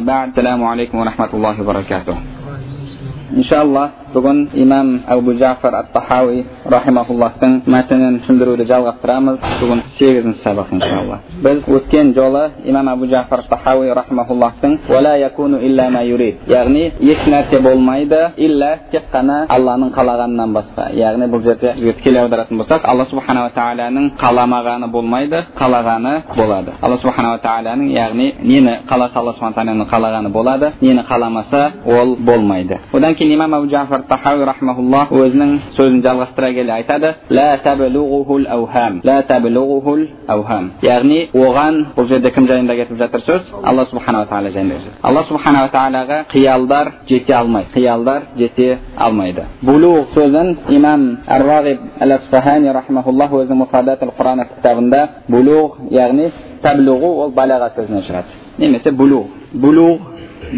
بعد. السلام عليكم ورحمة الله وبركاته. inshaalloh bugun imom jafar at tahoviy rahimaullohning matnini tushuntiruvni jalg'ashtiramiz bugun sakkizinchi saboq inshaalloh. Biz o'tgan joli imom abu jafar tahoviy rahimaullohning vala yakunu illa ma yurid ya'ni hech narsa bo'lmaydi illa tez qana allohning qalag'anidan boshqa. Ya'ni bu yerda tikelik audarатын bo'lsak alloh subhanava taoloning qalamag'ani bo'lmaydi qalag'ani bo'ladi. Alloh subhanava taoloning ya'ni neni qalasa alloh subhana taoloning qalag'ani bo'ladi neni qalamasa ol bo'lmaydi. Undan keyin o'zining so'zini jalg'ashtira kelib aytadi. La tablughuhul avham la tablughuhul avham ya'ni o'g'an bu yerda kim joyida gapirib жатыр taolo joyida alloh subhanava taologa qiyollar jeta olmaydi. Qiyollar jeta olmaydi. Bulug' so'zin imom ar rag'ib al asfahani rahmaulloh o'zi mufadatul qur'on kitobida bulug' ya'ni tablug'u ol balag'a so'zidan chiqadi nemasa bulug' bulug'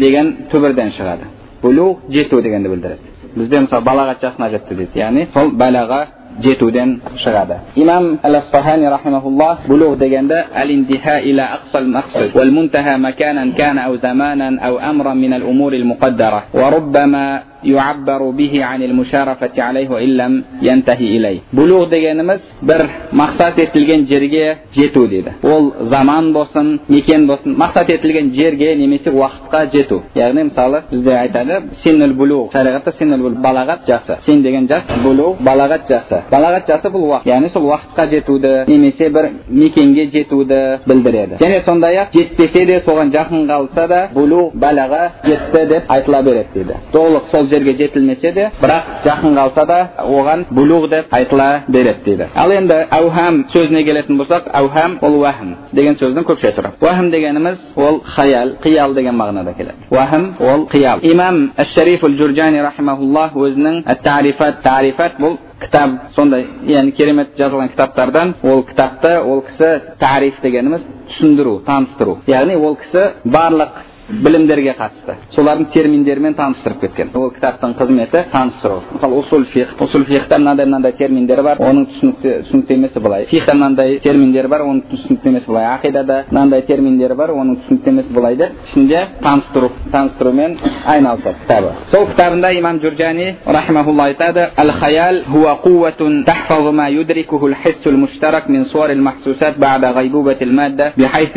degan tuburdan chiqadi. Bulug' jetu deganni bildiradi. bizda misol balag'at jasna jetdi deydi ya'ni sol balag'a жетуден шығады имам әл асфахани рахимахуллах булуғ дегенде әл интиха иля ақсал мақсад вал мунтаха маканан кана ау заманан ау амран мин ал умур ал муқаддара ва руббама يعبر به عن المشارفة عليه وإن لم ينتهي إليه. بلوغ дегеніміз бір мақсат етілген жерге жету дейді ол заман болсын мекен болсын мақсат етілген жерге немесе уақытқа жету яғни мысалы бізде айтады синул бұлуғ шариғатта синул балағат жасы син деген жас бұлуғ балағат жасы балағат жасы бұл уақыт яғни сол уақытқа жетуді немесе бір мекенге жетуді білдіреді және сондай ақ жетпесе де соған жақын қалса да бл балаға жетті деп айтыла береді дейді толық сол жерге жетілмесе де бірақ жақын қалса да оған булуғ деп айтыла береді дейді ал енді әухам сөзіне келетін болсақ әухам ол уахм деген сөздің көкше түрі уахм дегеніміз ол хаял қиял деген мағынада келеді уахм ол қиял имам әш шариф журжани рахимахуллах өзінің тарифат тарифат бұл кітап сондай яғни керемет жазылған кітаптардан ол кітапты ол кісі тариф дегеніміз түсіндіру таныстыру яғни ол кісі барлық білімдерге қатысты солардың терминдерімен таныстырып кеткен ол кітаптың қызметі таныстыру мысалы усул фих усул фихта мынандай мынандай терминдер бар оның түсінікті түсініктемесі былай фихта мынандай терминдер бар оның түсініктемесі былай ақидада мынандай терминдер бар оның түсініктемесі былай деп ішінде таныстыру таныстырумен айналысады кітабы сол кітабында имам журжани рахимахулла айтады ал хаял хуа قوة تحفظ ما يدركه الحس المشترك من صور المحسوسات بعد غيبوبة المادة بحيث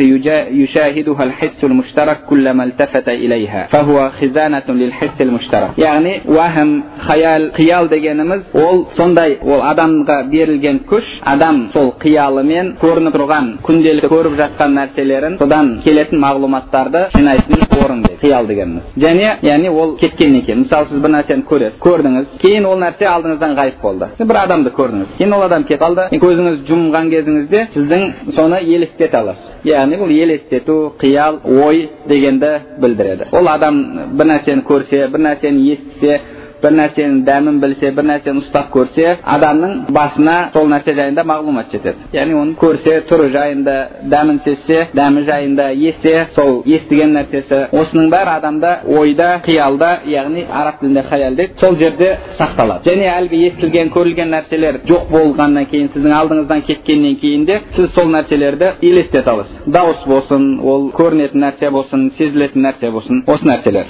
يشاهدها الحس المشترك كلما التفت إليها فهو خزانة للحس المشترك يعني وهم خيال قيال дегенimiz ол сондай ол адамға берілген күш адам сол қиялымен көрініп тұрған күнделікті көріп жатқан нәрселерін содан келетін мағлұматтарды жинайтын орын дейді қиял дегеніміз және яғни ол кеткеннен кейін мысалы сіз бір нәрсені көресіз көрдіңіз кейін ол нәрсе алдыңыздан ғайып болды сіз бір адамды көрдіңіз кейін ол адам кетіп қалды көзіңіз жұмған кезіңізде сіздің соны елестете аласыз яғни бұл елестету қиял ой дегенді білдіреді ол адам бір нәрсені көрсе бір нәрсені естісе бір нәрсенің дәмін білсе бір нәрсені ұстап көрсе адамның басына сол нәрсе жайында мағлұмат жетеді яғни оны көрсе түрі жайында дәмін сезсе дәмі жайында естісе сол естіген нәрсесі осының бәрі адамда ойда қиялда яғни араб тілінде хаял дейді сол жерде сақталады және әлгі естілген көрілген нәрселер жоқ болғаннан кейін сіздің алдыңыздан кеткеннен кейін де сіз сол нәрселерді елестете аласыз дауыс болсын ол көрінетін нәрсе болсын сезілетін нәрсе болсын осы нәрселер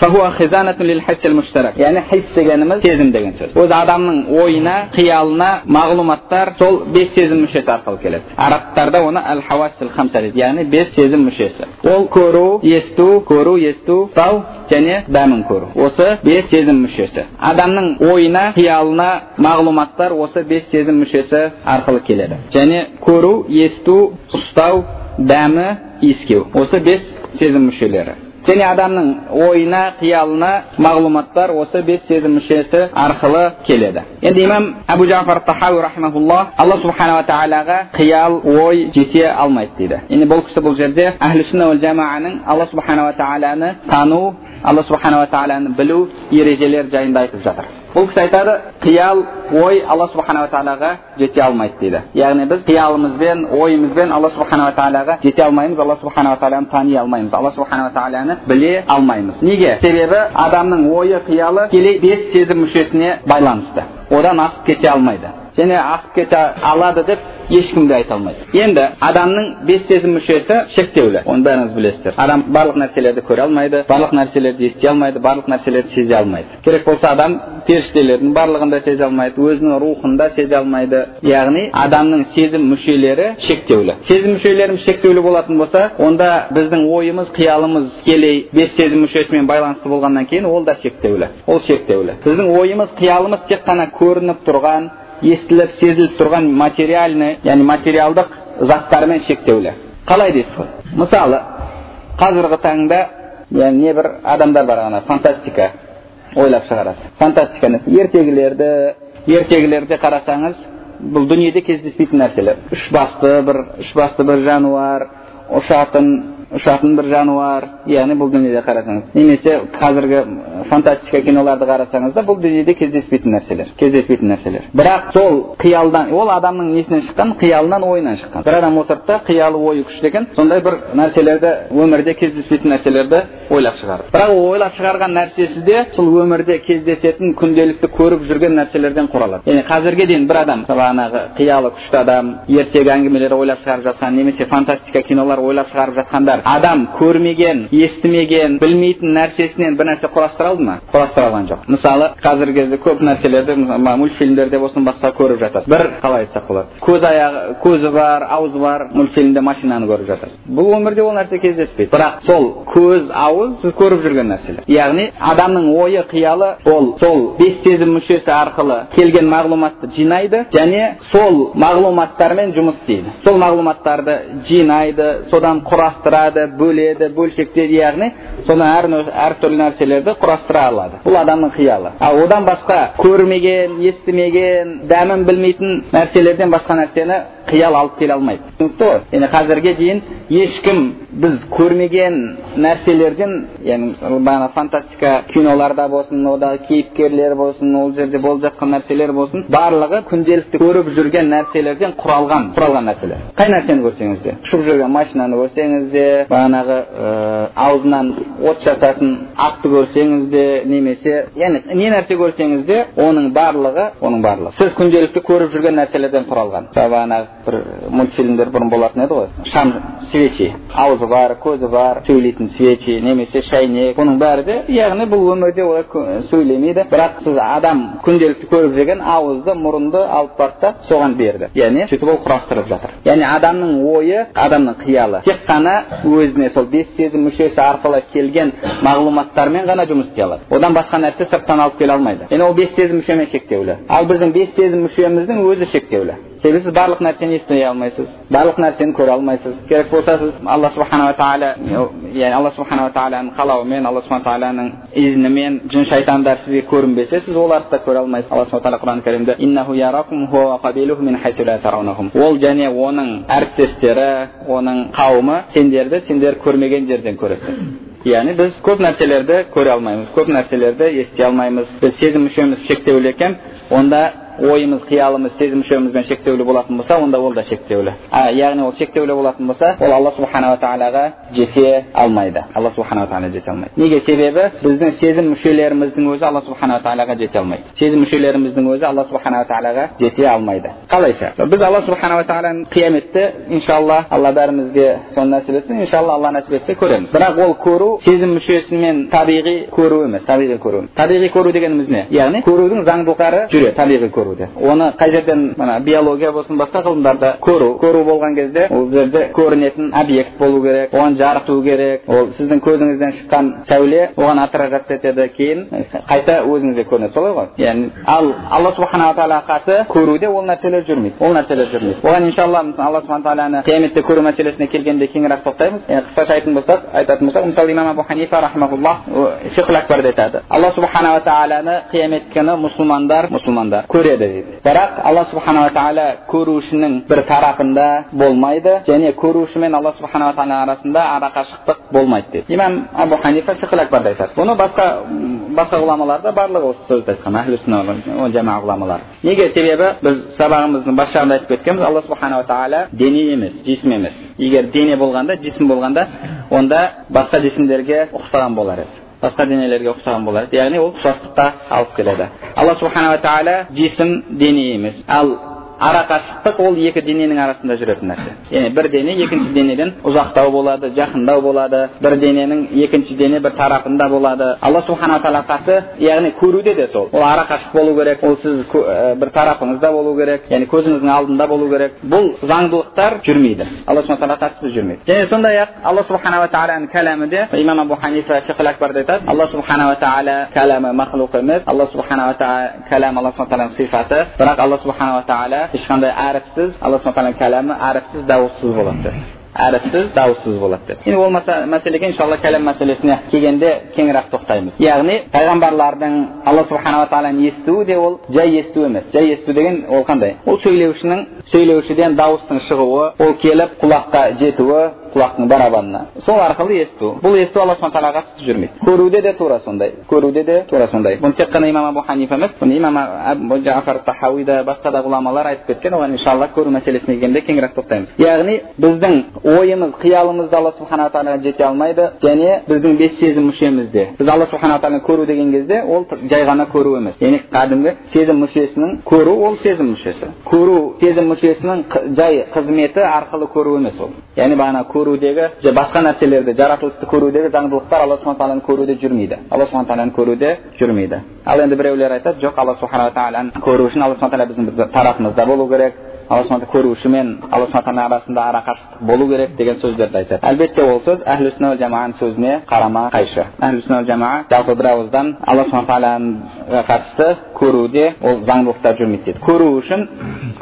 яғни хис дегеніміз сезім деген сөз өзі адамның ойына қиялына мағлұматтар сол бес сезім мүшесі арқылы келеді арабтарда оны әл хауасил хамса дейді яғни бес сезім мүшесі ол көру есту көру есту тау және дәмін көру осы бес сезім мүшесі адамның ойына қиялына мағлұматтар осы бес сезім мүшесі арқылы келеді және көру есту ұстау дәмі иіскеу осы бес сезім мүшелері және адамның ойына қиялына мағлұматтар осы бес сезім мүшесі арқылы келеді. Енді имам әбу жафар тахауи рахмаулла алла субханала тағалаға қиял ой жете алмайды дейді. Енді бұл кісі бұл жерде әхлі сүнна жамааның алла субханала тағаланы тану алла субханала тағаланы білу ережелері жайында айтып жатыр. Бұл кісі айтады қиял ой алла субханала тағалаға жете алмайды дейді. Яғни біз қиялымызбен ойымызбен алла субханала тағалаға жете алмаймыз алла субханала тағаланы тани алмаймыз. Алла субханала тағаланы біле алмаймыз. Неге? Себебі адамның ойы қиялы тікелей бес сезім мүшесіне байланысты. Одан асып кете алмайды. Және асып кете алады деп ешкім де айта алмайды енді адамның бес сезім мүшесі шектеулі оны бәріңіз білесіздер адам барлық нәрселерді көре алмайды барлық нәрселерді ести алмайды барлық нәрселерді сезе алмайды керек болса адам періштелердің барлығын да сезе алмайды өзінің рухын да сезе алмайды яғни адамның сезім мүшелері шектеулі сезім мүшелеріміз шектеулі болатын болса онда біздің ойымыз қиялымыз тікелей бес сезім мүшесімен байланысты болғаннан кейін ол да шектеулі ол шектеулі біздің ойымыз қиялымыз тек қана көрініп тұрған естіліп сезіліп тұрған материальный яғни материалдық заттармен шектеулі қалай дейсіз ғой мысалы қазіргі таңда яғни небір адамдар бар ана фантастика ойлап шығарады фантастика ертегілерді ертегілерде қарасаңыз бұл дүниеде кездеспейтін нәрселер үш басты бір үш басты бір жануар ұшатын ұшатын бір жануар яғни бұл дүниеде қарасаңыз немесе қазіргі фантастика киноларды қарасаңыз да бұл дүниеде кездеспейтін нәрселер кездеспейтін нәрселер бірақ сол қиялдан ол адамның несінен шыққан қиялынан ойынан шыққан бір адам отырды да қиялы ойы күшті екен сондай бір нәрселерді өмірде кездеспейтін нәрселерді ойлап шығарды бірақ ол ойлап шығарған нәрсесі де сол өмірде кездесетін күнделікті көріп жүрген нәрселерден құралады яғни қазірге дейін бір адам бағанағы қиялы күшті адам ертегі әңгімелер ойлап шығарып жатқан немесе фантастика кинолар ойлап шығарып жатқандар адам көрмеген естімеген білмейтін нәрсесінен бір нәрсе құрастыра алды ма құрастыра алған жоқ мысалы қазіргі кезде көп нәрселерді мультфильмдерде болсын басқа көріп жатасыз бір қалай айтсақ болады көз аяғы көзі бар аузы бар мультфильмде машинаны көріп жатасыз бұл өмірде ол нәрсе кездеспейді бірақ сол көз ауыз сіз көріп жүрген нәрселер яғни адамның ойы қиялы ол сол бес сезім мүшесі арқылы келген мағлұматты жинайды және сол мағлұматтармен жұмыс істейді сол мағлұматтарды жинайды содан құрастырады бөледі бөлшектейді яғни содан әр, әртүрлі нәрселерді құрастыра алады бұл адамның қиялы ал одан басқа көрмеген естімеген дәмін білмейтін нәрселерден басқа нәрсені қиял алып келе алмайды түсінікті ғой яғни қазірге дейін ешкім біз көрмеген нәрселерден яғни бағана фантастика киноларда болсын одағы кейіпкерлер болсын ол жерде болып жатқан нәрселер болсын барлығы күнделікті көріп жүрген нәрселерден құралған құралған нәрселер қай нәрсені көрсеңіз де ұшып жүрген машинаны көрсеңіз де бағанағы ә, аузынан от шашатын атты көрсеңіз де немесе яғни не нәрсе көрсеңіз де оның барлығы оның барлығы сіз күнделікті көріп жүрген нәрселерден құралған бағанағы бір мультфильмдер бұрын болатын еді ғой. Шам свечи. Аузы бар көзі бар сөйлейтін свечи немесе шәйнек. Бұның бәрі де яғни бұл өмірде олар сөйлемейді. Бірақ сіз адам күнделікті көріп жүрген ауызды мұрынды алып барды да соған берді. Яғни сөйтіп ол құрастырып жатыр. Яғни адамның ойы адамның қиялы. Тек қана өзіне сол бес сезім мүшесі арқылы келген мағлұматтармен ғана жұмыс істей алады. Одан басқа нәрсе сырттан алып келе алмайды. Яғни ол бес сезім мүшемен шектеулі. Ал біздің бес сезім мүшеміздің өзі шектеулі. Себебі сіз барлық нәрсені ести алмайсыз барлық нәрсені көре алмайсыз. Керек болса сіз алла субханала тағала яғни алла субханала тағаланың қалауымен алла субхана тағаланың изнімен жын шайтандар сізге көрінбесе сіз оларды да көре алмайсыз алла субхана тағала құран кәрімде ол және оның әріптестері оның қауымы сендерді сендер көрмеген жерден көреді яғни біз көп нәрселерді көре алмаймыз көп нәрселерді ести алмаймыз біз сезім мүшеміз шектеулі екен онда ойымыз қиялымыз сезім мүшемізбен шектеулі болатын болса онда ол да шектеулі. А яғни ол шектеулі болатын болса ол алла субханала тағалаға жете алмайды. Алла субханала тағала жете алмайды. Неге? Себебі біздің сезім мүшелеріміздің өзі алла субханала тағалаға жете алмайды. Сезім мүшелеріміздің өзі алла субханала тағалаға жете алмайды. Қалайша? Біз алла субханала тағаланы қияметте иншалла алла бәрімізге соны нәсіп етсін иншалла алла нәсіп етсе көреміз. Бірақ ол көру сезім мүшесімен табиғи көру емес табиғи көру. Табиғи көру дегеніміз не? Яғни көрудің заңдылықтары жүреді табиғи көру. Көруде оны қай жерден мына биология болсын басқа ғылымдарда көру көру болған кезде ол жерде көрінетін объект болу керек оған жарыту керек. Ол сіздің көзіңізден шыққан сәуле оған отражаться етеді кейін қайта өзіңізге көрінеді. Солай ғой. Яғни ал алла субханала тағалаға қарсы көруде ол нәрселер жүрмейді. Ол нәрселер жүрмейді. Оған иншалла алла субхан тағаланы қияметте көру мәселесіне келгенде кеңірек тоқтаймыз. Қысқаша айтатын болсақ айтатын болсақ мысалы имам абу ханифа акбарда айтады. Алла субханала тағаланы қиямет күні мұсылмандар мұсылмандар көреді дейді бірақ алла субханала тағала көрушінің бір тарапында болмайды және көруші мен алла субханала тағала арасында арақашықтық болмайды дейді имам абу ханифа акбарда айтады бұны басқа басқа ғұламалар да барлығы осы сөзді айтқан ғұламалар неге себебі біз сабағымыздың бас жағында айтып кеткенбіз алла субханала тағала дене емес жисім емес егер дене болғанда жисім болғанда онда басқа жисімдерге ұқсаған болар еді басқа денелерге ұқсаған болар еді яғни ол ұқсастыққа алып келеді. Алла субханала тағала жисім дене емес. Ал арақашықтық ол екі дененің арасында жүретін нәрсе. Яғни бір дене екінші денеден ұзақтау болады жақындау болады. Бір дененің екінші дене бір тарапында болады. Алла субханала тағала қарсы яғни көруде де сол. Ол арақашық болу керек ол сіз бір тарапыңызда болу керек яғни көзіңіздің алдында болу керек. Бұл заңдылықтар жүрмейді. Алла субхан тағала жүрмейді. Және сондай ақ алла субханала тағаланың кәләмі де имам абу ханифа акбарда айтады. Алла субханала тағала кәләмі махлуқ емес. Алла субханала тағала кәләм алла субхан тағаланың сипаты бірақ алла субханала тағала ешқандай әріпсіз алла субхан кәләмі әріпсіз дауыссыз болады әріпсіз дауыссыз болады деп енді ол мәселеге иншалла кәләм мәселесіне келгенде кеңірек тоқтаймыз яғни пайғамбарлардың алла субханала тағаланы естуі де ол жай есту емес жай есту деген ол қандай ол сөйлеушінің сөйлеушіден дауыстың шығуы ол келіп құлаққа жетуі құлақтың барабанына. Сол арқылы есту. Бұл есту алла субхан тағалаға қатысты жүрмейді. Көруде де тура сондай. Көруде де тура сондай. Бұны тек қана имам абу ханифа емес бұны имам жафар тахауи да басқа да ғұламалар айтып кеткен оған иншалла көру мәселесіне келгенде кеңірек тоқтаймыз. Яғни біздің ойымыз қиялымыз да алла субханала тағалаға жете алмайды және біздің бес сезім мүшемізде біз алла субханала тағаланы көру деген кезде ол жай ғана көру емес. Яғни кәдімгі сезім мүшесінің көру ол сезім мүшесі. Көру сезім мүшесінің жай қызметі арқылы көру емес ол яғни бағана көрудегі басқа нәрселерді жаратылысты көрудегі заңдылықтар алла субхан тағаланы көруде жүрмейді алла субхан тағаланы көруде жүрмейді ал енді біреулер айтады жоқ алла субханала тағаланы көру үшін алла субхан тағала біздің тарапымызда болу керек алла көруші мен алла субхан арасында арақашықтық болу керек деген сөздерді айтады. Әлбетте ол сөз әхлі сүнна жамааның сөзіне қарама қайшы. Әхлі сүнна жамаа жалпы бір ауыздан алла субхан тағалаға қатысты көруде ол заңдылықтар жүрмейді дейді. Көру үшін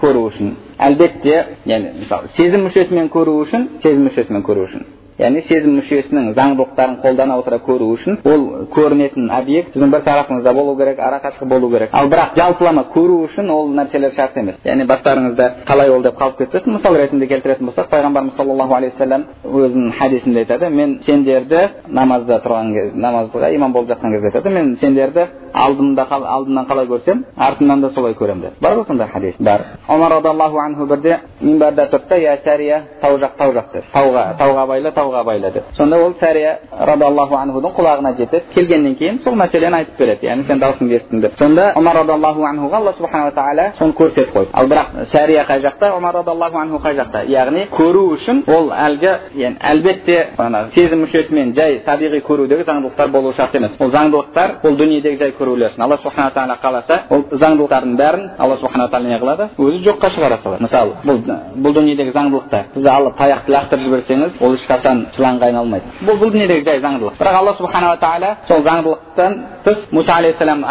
көру үшін. Әлбетте яғни мысалы сезім мүшесімен көру үшін сезім мүшесімен көру үшін. Яғни сезім мүшесінің заңдылықтарын қолдана отыра көру үшін ол көрінетін объект сіздің бір тарапыңызда болу керек арақашықтық болу керек ал бірақ жалпылама көру үшін ол нәрселер шарт емес яғни бастарыңызда қалай ол деп қалып кетпесін мысал ретінде келтіретін болсақ пайғамбарымыз саллаллаху алейхи вассалам өзінің хадисінде айтады мен сендерді намазда тұрған кез намазға имам болып жатқан кезде айтады мен сендерді алдымда алдымнан қалай көрсем артымнан да солай көремін деп бар ғой сондай хадис бар омар радиаллаху анху бірде минбарда тұрды да я сәрия тау жақ тау жақ деді тауға тауға байла тауға байла деп сонда ол сәрия радиаллаху анхудың құлағына жетеді келгеннен кейін сол мәселені айтып береді яғни сен даусыңды естідім деп сонда омар радиаллаху анхуға алла субханала тағала соны көрсетіп қойды ал бірақ сәрия қай жақта омар радиаллаху анху қай жақта яғни көру үшін ол әлгі әлбетте ана сезім мүшесімен жай табиғи көрудегі заңдылықтар болу шарт емес ол заңдылықтар бұл дүниедегі жай көрулер үшін алла субхана тағала қаласа ол заңдылықтардың бәрін алла субхана тағала не қылады өзі жоққа шығара салады мысалы бұл бұл дүниедегі заңдылықтар сіз алып таяқты лақтырып жіберсеңіз ол ешқашан жыланға айналмайды бұл бұл дүниедегі жай заңдылық бірақ алла субханала тағала сол заңдылықтан тыс мұса алейхисалам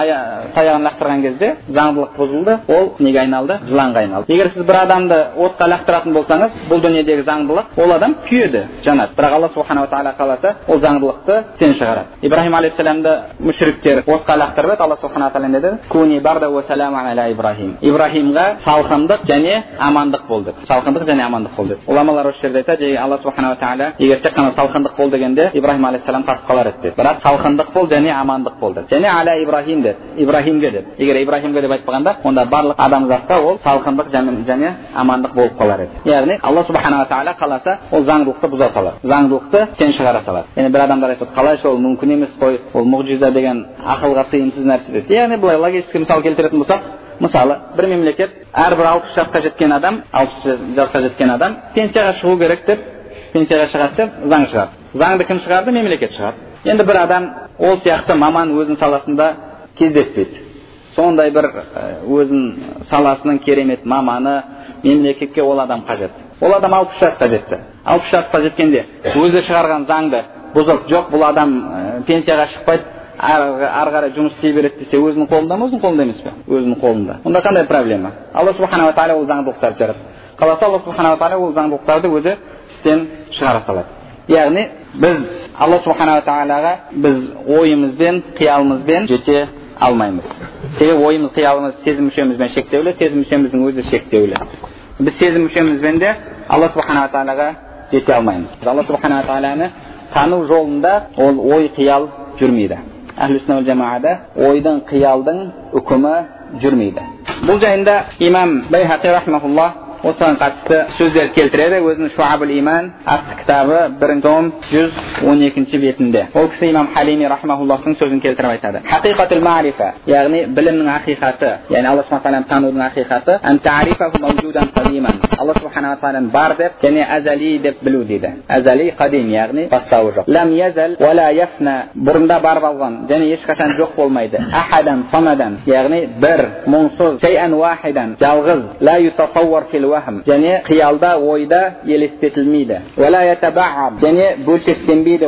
таяғын лақтырған кезде заңдылық бұзылды ол неге айналды жыланға айналды егер сіз бір адамды отқа лақтыратын болсаңыз бұл дүниедегі заңдылық ол адам күйеді жанады бірақ алла субханала тағала қаласа ол заңдылықты сен шығарады ибраһим алейхисаламды мүшриктер отқа лақтырып еді алла субхана тағала не деді куни ибраһим ибраһимға салқындық және амандық бол деп салқындық және амандық бол деп ғұламалар осы жерде айтады алла субханала тағала тек қана салқындық бол дегенде ибраһим алейхисалам тартып қалар еді деп бірақ салқындық бол және амандық бол деп және аля ибраһим деп ибраһимге деп егер ибраһимге деп айтпағанда онда барлық адамзатта ол салқындық және амандық болып қалар еді яғни алла субханала тағала қаласа ол заңдылықты бұза салады заңдылықты сен шығара салады яғни бір адамдар айтады қалайша ол мүмкін емес қой ол мұғжиза деген ақылға сыйымсыз нәрсе дейді яғни былай логический мысал келтіретін болсақ мысалы бір мемлекет әрбір алпыс жасқа жеткен адам алпыс жасқа жеткен адам пенсияға шығу керек деп пенсияға шығады деп заң шығарды заңды кім шығарды мемлекет шығарды енді бір адам ол сияқты маман өзінің саласында кездеспейді сондай бір өзінің саласының керемет маманы мемлекетке ол адам қажет ол адам алпыс жасқа жетті алпыс жасқа жеткенде өзі шығарған заңды бұзып жоқ бұл адам пенсияға шықпайды ары қарай жұмыс істей береді десе өзінің қолында ма өзінің қолында емес пе өзінің қолында онда қандай проблема алла субханала тағала ол заңдылықтарды жаратты қаласа алла субханала тағала ол заңдылықтарды өзі істен шығара салады яғни біз алла субханала тағалаға біз ойымызбен қиялымызбен жете алмаймыз себебі ойымыз қиялымыз сезім мүшемізбен шектеулі сезім мүшеміздің өзі шектеулі біз сезім мүшемізбен де алла субханала тағалаға жете алмаймыз алла субханала тағаланы тану жолында ол ой қиял жүрмейді жамаада ойдың қиялдың үкімі жүрмейді бұл жайында имам байхақи рахмаулла осыған қатысты сөздер келтіреді өзінің шуабул иман атты кітабы бірінші том жүз он екінші бетінде ол кісі имам халими рахмауллахтың сөзін келтіріп айтады хақиқатул марифа яғни білімнің ақиқаты яғни алла субхан тағаланы танудың ақиқаты алла субханала тағаланы бар деп және әзали деп білу дейді әзали қадим яғни бастауы жоқ ләм язал яфна бұрында бар болған және ешқашан жоқ болмайды ахадан самадан яғни бір мұңсыз уахидан жалғыз ла және қиялда ойда елестетілмейді және бөлшектенбейді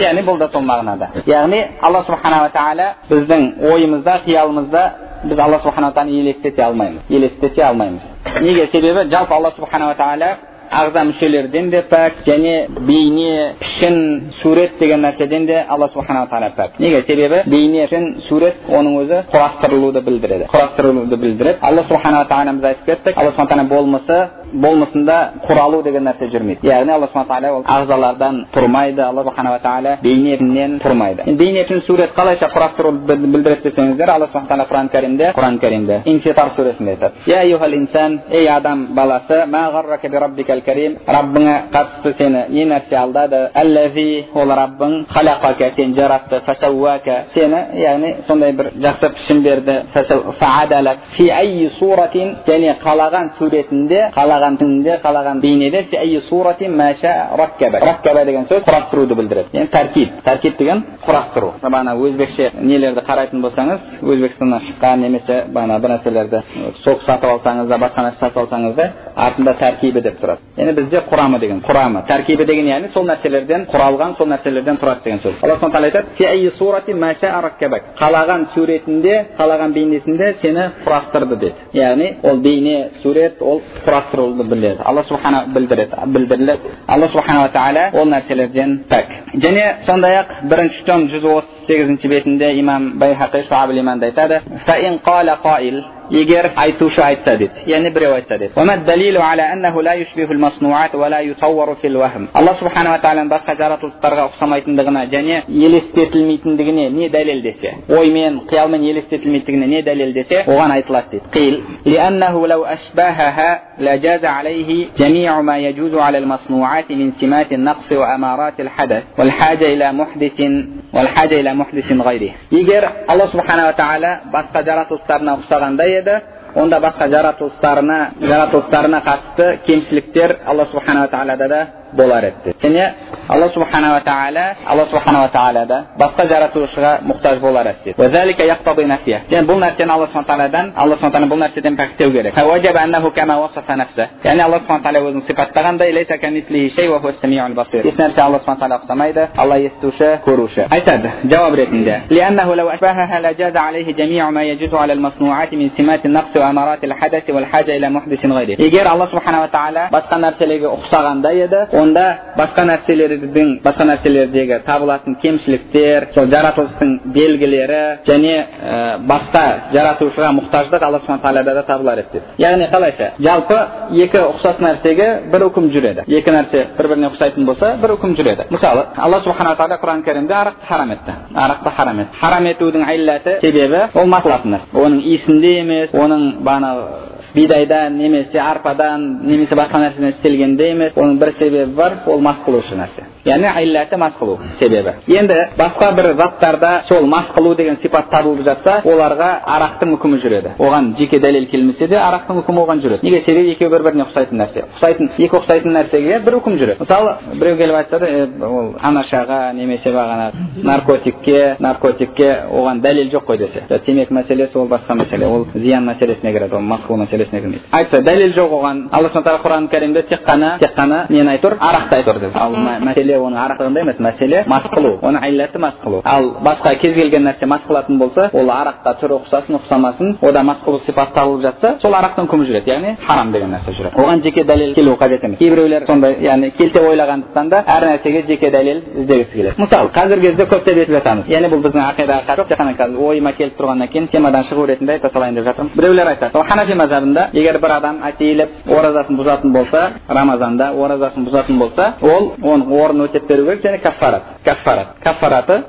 яғни бұл да сол мағынада яғни алла субханала тағала біздің ойымызда қиялымызда біз алла субханала тағаланы елестете алмаймыз елестете алмаймыз неге себебі жалпы алла субханала тағала ағза мүшелерден де пәк және бейне пішін сурет деген нәрседен де алла субханала тағала пәк неге себебі бейне пішін сурет оның өзі құрастырылуды білдіреді құрастырылуды білдіреді алла субханала біз айтып кеттік алла субхан болмысы болмысында құралу деген нәрсе жүрмейді яғни алла субхан тағала ол ағзалардан тұрмайды алла субханала тағала бейнетінен тұрмайды бейнетін сурет қалайша құрастыруды білдіреді десеңіздер алла субхан тағала құран кәрімде құран кәрімде инфитар сүресінде айтады ей адам баласы раббыңа қатысты сені не нәрсе алдады әлләзи ол раббың халақака сені жаратты фасауака сені яғни сондай бір жақсы пішін берді және қалаған суретінде қалаған қалаған бейнеде фи суратин маша раккаба деген сөз құрастыруды білдіреді яғни тәркиб тәркиб деген құрастыру бағана өзбекше нелерді қарайтын болсаңыз өзбекстаннан шыққан немесе бағана бір нәрселерді сок сатып алсаңыз да басқа нәрсе сатып алсаңыз да артында тәркибі деп тұрады яғни бізде құрамы деген құрамы тәркибі деген яғни сол нәрселерден құралған сол нәрселерден тұрады деген сөз алла субхан тағала айтады қалаған суретінде қалаған бейнесінде сені құрастырды деді яғни ол бейне сурет ол құрастырылуды білдіреді алла субхана білдіреді білдіріледі алла субханала тағала ол нәрселерден пәк және сондай ақ бірінші том жүз отыз сегізінші бетінде имам байхақи айтады егер айтушы айтса дейді яғни біреу айтса дейді алла субханала тағаланың басқа жаратылыстарға ұқсамайтындығына және елестетілмейтіндігіне не дәлелдесе оймен қиялмен елестетілмейтіндігіне не дәлелдесе оған айтылады дейді لجاز عليه جميع ما يجوز على المصنوعات من سمات النقص وأمارات الحدث والحاجة إلى محدث والحاجة إلى محدث غيره егер алла субханала тағала басқа жаратылыстарына ұқсағандай еді онда басқа жаратылыстарына жаратылыстарына қатысты кемшіліктер алла субханала тағалада да болар еді және алла субханала тағала алла субханала тағала да басқа жаратушыға мұқтаж болар еді және бұл нәрсені алла субхан тағаладан алла субхан тағала бұл нәрседен пәктеу керек яғни алла субхан тағала өзін сипаттағандай еш нәрсе алла субхан тағала ұқсамайды алла естуші көруші айтады жауап ретінде егер алла субханала тағала басқа нәрселерге ұқсағандай еді онда басқа нәрселердің басқа нәрселердегі табылатын кемшіліктер сол жаратылыстың белгілері және ә, басқа жаратушыға мұқтаждық алла субхан тағалада да табылар еді деп. Яғни қалайша? Жалпы екі ұқсас нәрсеге бір үкім жүреді. Екі нәрсе бір біріне ұқсайтын болса бір үкім жүреді. Мысалы алла субхана тағала құран кәрімде арақты харам етті арақты харам етті харам етудің илләті себебі ол мақлатын нәрсе оның иісінде емес оның бағанағы бидайдан немесе арпадан немесе басқа нәрседен істелгенде емес. Оның бір себебі бар ол мас қылушы нәрсе. Яғни илләті мас қылу себебі енді басқа бір заттарда сол мас қылу деген сипат табылып жатса оларға арақтың үкімі жүреді оған жеке дәлел келмесе де арақтың үкімі оған жүреді неге себебі екеуі бір біріне ұқсайтын нәрсе ұқсайтын екі ұқсайтын нәрсеге бір үкім жүреді мысалы біреу келіп айтса да ол анашаға немесе бағана наркотикке наркотикке оған дәлел жоқ қой десе темекі мәселесі ол басқа мәселе ол зиян мәселесіне кіреді ол мас қылу мәселесіне кірмейді айтса дәлел жоқ оған алла субхан тағала құран кәрімде тек қана тек қана нені айтып тұр арақты айтып тұр деп ал мәселе оның арақтығында емес мәселе мас қылу оның илләті мас қылу. Ал басқа кез келген нәрсе мас қылатын болса ол араққа түрі ұқсасын ұқсамасын ода мас қылу сипаты табылып жатса сол арақтың үкімі жүреді. Яғни харам деген нәрсе жүреді. Оған жеке дәлел келу қажет емес. Кейбіреулер сондай яғни келте ойлағандықтан да әр нәрсеге жеке дәлел іздегісі келеді. Мысалы қазіргі кезде көптеп естіп жатамыз. Яғни бұл біздің ақидаға қатысы жоқ. Тек қана қазір ойыма келіп тұрғаннан кейін темадан шығу ретінде айта салайын деп жатырмын біреулер айтады сол ханафи мазhabында егер бір адам әтейіліп оразасын бұзатын болса рамазанда оразасын бұзатын болса ол оның орнын өтеп беру керек және каффарат каффарат каффараты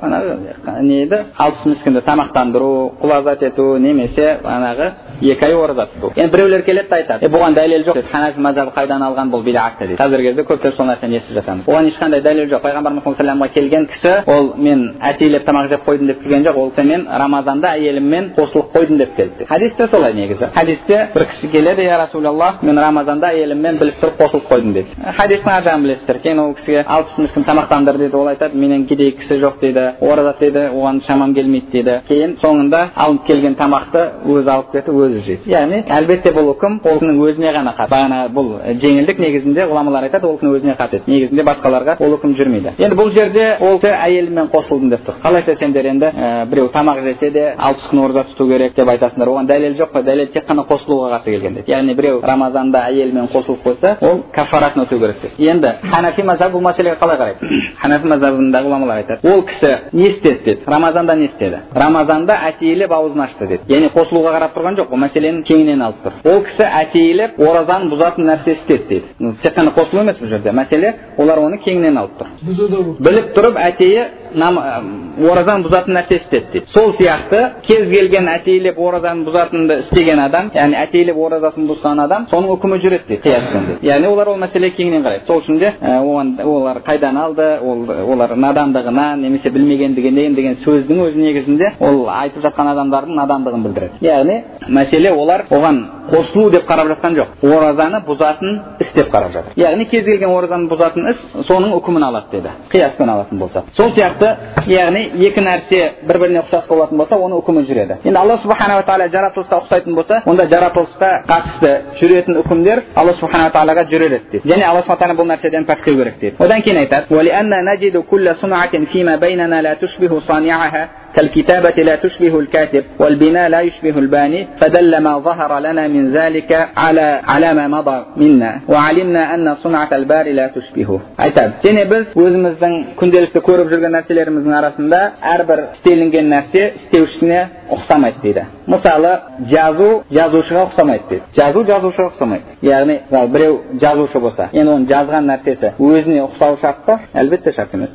не еді алпыс мискінді тамақтандыру құлазат ету немесе бағанағы екі ай ораза тұту енді біреулер келеді да айтады е бұған дәлел жоқ ханафи мазhabы қайдан алған бұл бидағат дейді қазіргі кезде көптеп сол нәрсені естіп жатамыз оған ешқандай дәлел жоқ пайғамбарымыз саллаллаху алейхи келген кісі ол мен әтейлеп тамақ жеп қойдым деп келген жоқ ол кісі мен рамазанда әйеліммен қосылып қойдым деп келді хадисте солай негізі хадисте бір кісі келеді я расулаллах мен рамазанда әйеліммен біліп тұрып қосылып қойдым дейді хадистің ар жағын білесіздер кейін ол кісіге алпыс мискін тамақтандыр дейді ол айтады менен кедей кісі жоқ дейді ораза дейді оған шамам келмейді дейді кейін соңында алынып келген тамақты өзі алып кетіп өзі жейді. Яғни әлбетте бұл үкім ол кісінің өзіне ғана қатысты бағана бұл жеңілдік негізінде ғұламалар айтады ол кісінің өзіне қатысты негізінде басқаларға ол үкім жүрмейді. Енді бұл жерде ол кісі әйелімен қосылдым деп тұр. Қалайша сендер енді ә, біреу тамақ жесе де алпыс күн ораза тұту керек деп айтасыңдар. Оған дәлел жоқ қой дәлел тек қана қосылуға қарсы келген дейді. Яғни біреу рамазанда әйелімен қосылып қойса ол кафаратын өтеу керек дейді. Енді ханафи мазхабы бұл мәселеге қалай қарайды? Ханафи мазхабындағы ғұламалар айтады. Ол кісі не істеді деді рамазанда не істеді? Рамазанда әтейілеп аузын ашты деді яғни қосылуға қарап тұрған жоқ ол мәселені кеңінен алып тұр ол кісі әтейілеп оразаны бұзатын нәрсе істеді дейді тек қана қосылу емес бұл жерде мәселе олар оны кеңінен алып тұр біліп тұрып әтейі оразаны бұзатын нәрсе істеді дейді сол сияқты кез келген әтейлеп оразаны бұзатынды істеген адам яғни әтейлеп оразасын бұзған адам соның үкімі жүреді дейді яғни олар ол мәселеге кеңінен қарайды сол үшін де оған олар қайдан алды ол олар надандығынан немесе білмегендігінен деген сөздің өзі негізінде ол айтып жатқан адамдардың надандығын білдіреді яғни мәселе олар оған қосылу деп қарап жатқан жоқ оразаны бұзатын іс деп қарап жатыр яғни кез келген оразаны бұзатын іс соның үкімін алады деді қияспен алатын болса сол сияқты яғни екі нәрсе бір біріне ұқсас болатын болса оның үкімі жүреді енді алла субханала тағала жаратылысқа ұқсайтын болса онда жаратылысқа қатысты жүретін үкімдер алла субханала тағалаға жүреді дейді және алла субхана бұл нәрседен пәктеу керек дейді одан кейін айтады كالكتابة لا تشبه الكاتب والبناء لا يشبه الباني فدل ما ظهر لنا من ذلك على على ما مضى منا وعلمنا أن صنعة الباري لا تشبهه айтады және біз өзіміздің күнделікті көріп жүрген нәрселеріміздің арасында әрбір істелінген нәрсе істеушісіне ұқсамайды дейді мысалы жазу жазушыға ұқсамайды дейді жазу жазушыға ұқсамайды яғни мысалы біреу жазушы болса енді оның жазған нәрсесі өзіне ұқсауы шарт па әлбетте шарт емес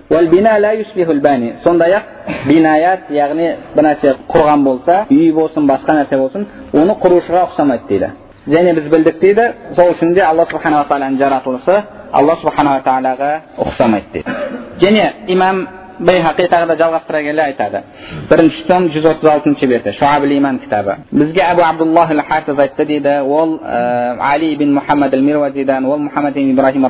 сондай ақ бинаят яғни бір нәрсе құрған болса үй болсын басқа нәрсе болсын оны құрушыға ұқсамайды дейді және біз білдік дейді сол үшін де алла субханала тағаланың жаратылысы алла субханала тағалаға ұқсамайды дейді және имам байхақи тағы да жалғастыра келе айтады бірінші том жүз отыз алтыншы беті шуаб иман кітабы бізге әбу абдуллах айтты дейді ол али бин мұхаммад әл ол мұхаммад бин ибрахим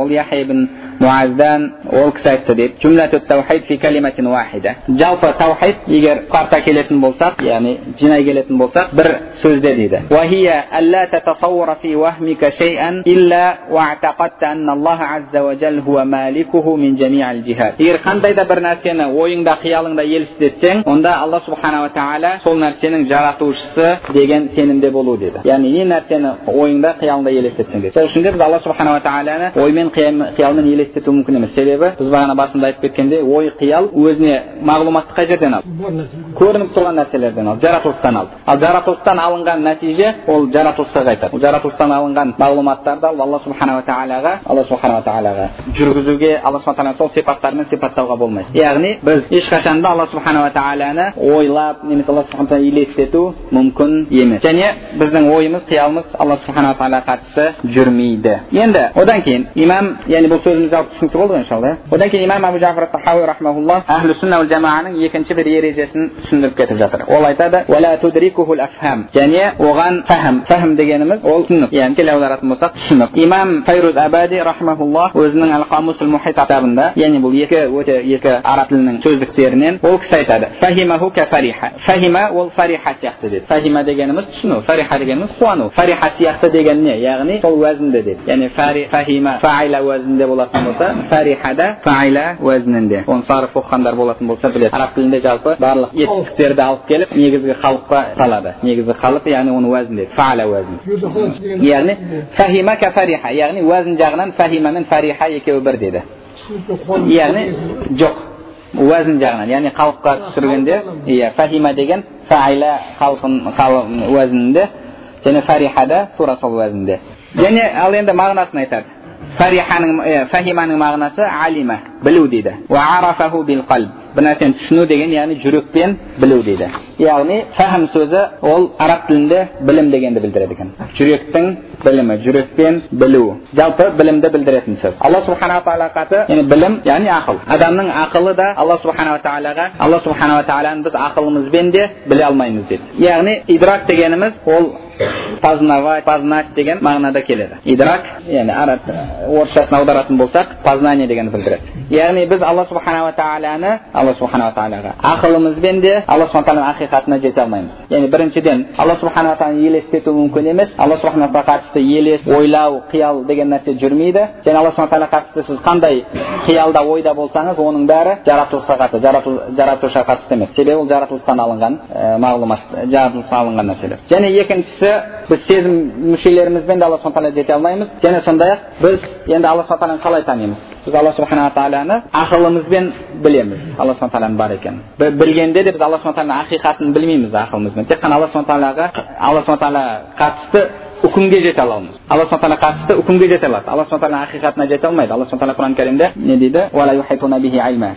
ол яхя бин муаздан ол кісі айтты дейді жүмләту таухид фи калиматин уахида жалпы таухид егер қарта келетін болсақ яғни жинай келетін болсақ бір сөзде дейді وهي ألا تتصور في وهمك شيئا إلا واعتقدت أن الله عز وجل هو مالكه من جميع الجهات егер қандай да бір нәрсені ойыңда қиялыңда елестетсең онда алла субханала тағала сол нәрсенің жаратушысы деген сенімде болу деді яғни не нәрсені ойыңда қиялыңда елестетсең деді сол үшін де біз алла субханала тағаланы оймен қиялмен елестету мүмкін емес себебі біз бағана басында айтып кеткендей ой қиял өзіне мағлұматты қай жерден алды? Көрініп тұрған нәрселерден алды жаратылыстан алды. Ал жаратылыстан алынған нәтиже ол жаратылысқа қайтады. Ол жаратылыстан алынған мағлұматтарды алла субханала тағалаға алла субханала тағалаға жүргізуге алла субхана сол сипаттармен сипаттауға болмайды. Яғни біз ешқашан да алла субханала тағаланы ойлап немесе алла субхана елестету мүмкін емес. Және біздің ойымыз қиялымыз алла субханала тағалаға қатысты жүрмейді. Енді одан кейін имам яғни бұл сөзімізді түсінікті болды ғой иншалла одан кейін имам абу жафар тахауи рахмаулла сунна уал жамааның екінші бір ережесін түсіндіріп кетіп жатыр ол айтады және оған фәһім фәһім дегеніміз ол түсінік яғни тіл аударатын болсақ түсінік имам файруз абади рахмаулла өзінің әл қамусул мухит кітабында яғни бұл екі өте ескі араб тілінің сөздіктерінен ол кісі айтады фахимаху фариха фахима ол фариха сияқты деді фахима дегеніміз түсіну фариха дегеніміз қуану фариха сияқты деген не яғни сол уәзінді деді яғни фахима фаиля уәзінінде болатын болса фарихада фаиля уәзінінде оны сарыф оқығандар болатын болса біледі араб тілінде жалпы барлық етістіктерді алып келіп негізгі қалыпқа салады негізгі қалып яғни оны уәзін деді фаля уәзін яғни фахима фариха яғни уәзін жағынан фахима мен фариха екеуі бір деді яғни жоқ уәзін жағынан яғни қалыпқа түсіргенде иә фахима деген фаиля қалпын уәзінінде және фарихада тура сол уәзінде және ал енді мағынасын айтады фариханың фахиманың мағынасы алима білу дейді. Бір нәрсені түсіну деген яғни жүрекпен білу дейді. Яғни фахм сөзі ол араб тілінде білім дегенді білдіреді екен. Жүректің білімі жүрекпен білу. Жалпы білімді білдіретін сөз. Алла субханала тағала қаты яғни білім яғни ақыл. Адамның ақылы да алла субханала тағалаға алла субханала тағаланы біз ақылымызбен де біле алмаймыз деді яғни идрак дегеніміз ол познавать познать деген мағынада келеді. Идрак яғни араб орысшасын аударатын болсақ познание дегенді білдіреді. Яғни біз алла субханала тағаланы алла субханала тағалаға ақылымызбен де алла субхан тағаланың ақиқатына жете алмаймыз. Яғни біріншіден алла субханала тағаланы елестету мүмкін емес. Алла субхана тағала қатысты елес ойлау қиял деген нәрсе жүрмейді. Және алла субхан тағала қатысты сіз қандай қиялда ойда болсаңыз оның бәрі жаратушыға қатысты жаратушыға қатысты емес. Себебі ол жаратылыстан алынған мағлұмат жаратылыстан алынған нәрселер. Және екіншісі біз сезім мүшелерімізбен де алла субхан тағала жете алмаймыз және сондай ақ біз енді алла субхан қалай танимыз біз алла субханала тағаланы ақылымызбен білеміз алла субхан тағаланың бар екенін білгенде де біз алла субхан тағаланың ақиқатын білмейміз ақылымызбен тек қана алла субхан тағалаға алла субхан тағалаға қатысты үкімге жете аламыз алла субхан тағала қатысты үкімге жете алады алла субхан тағаланың ақиқатына жете алмайды алла субхан тағала құран кәрімде не дейді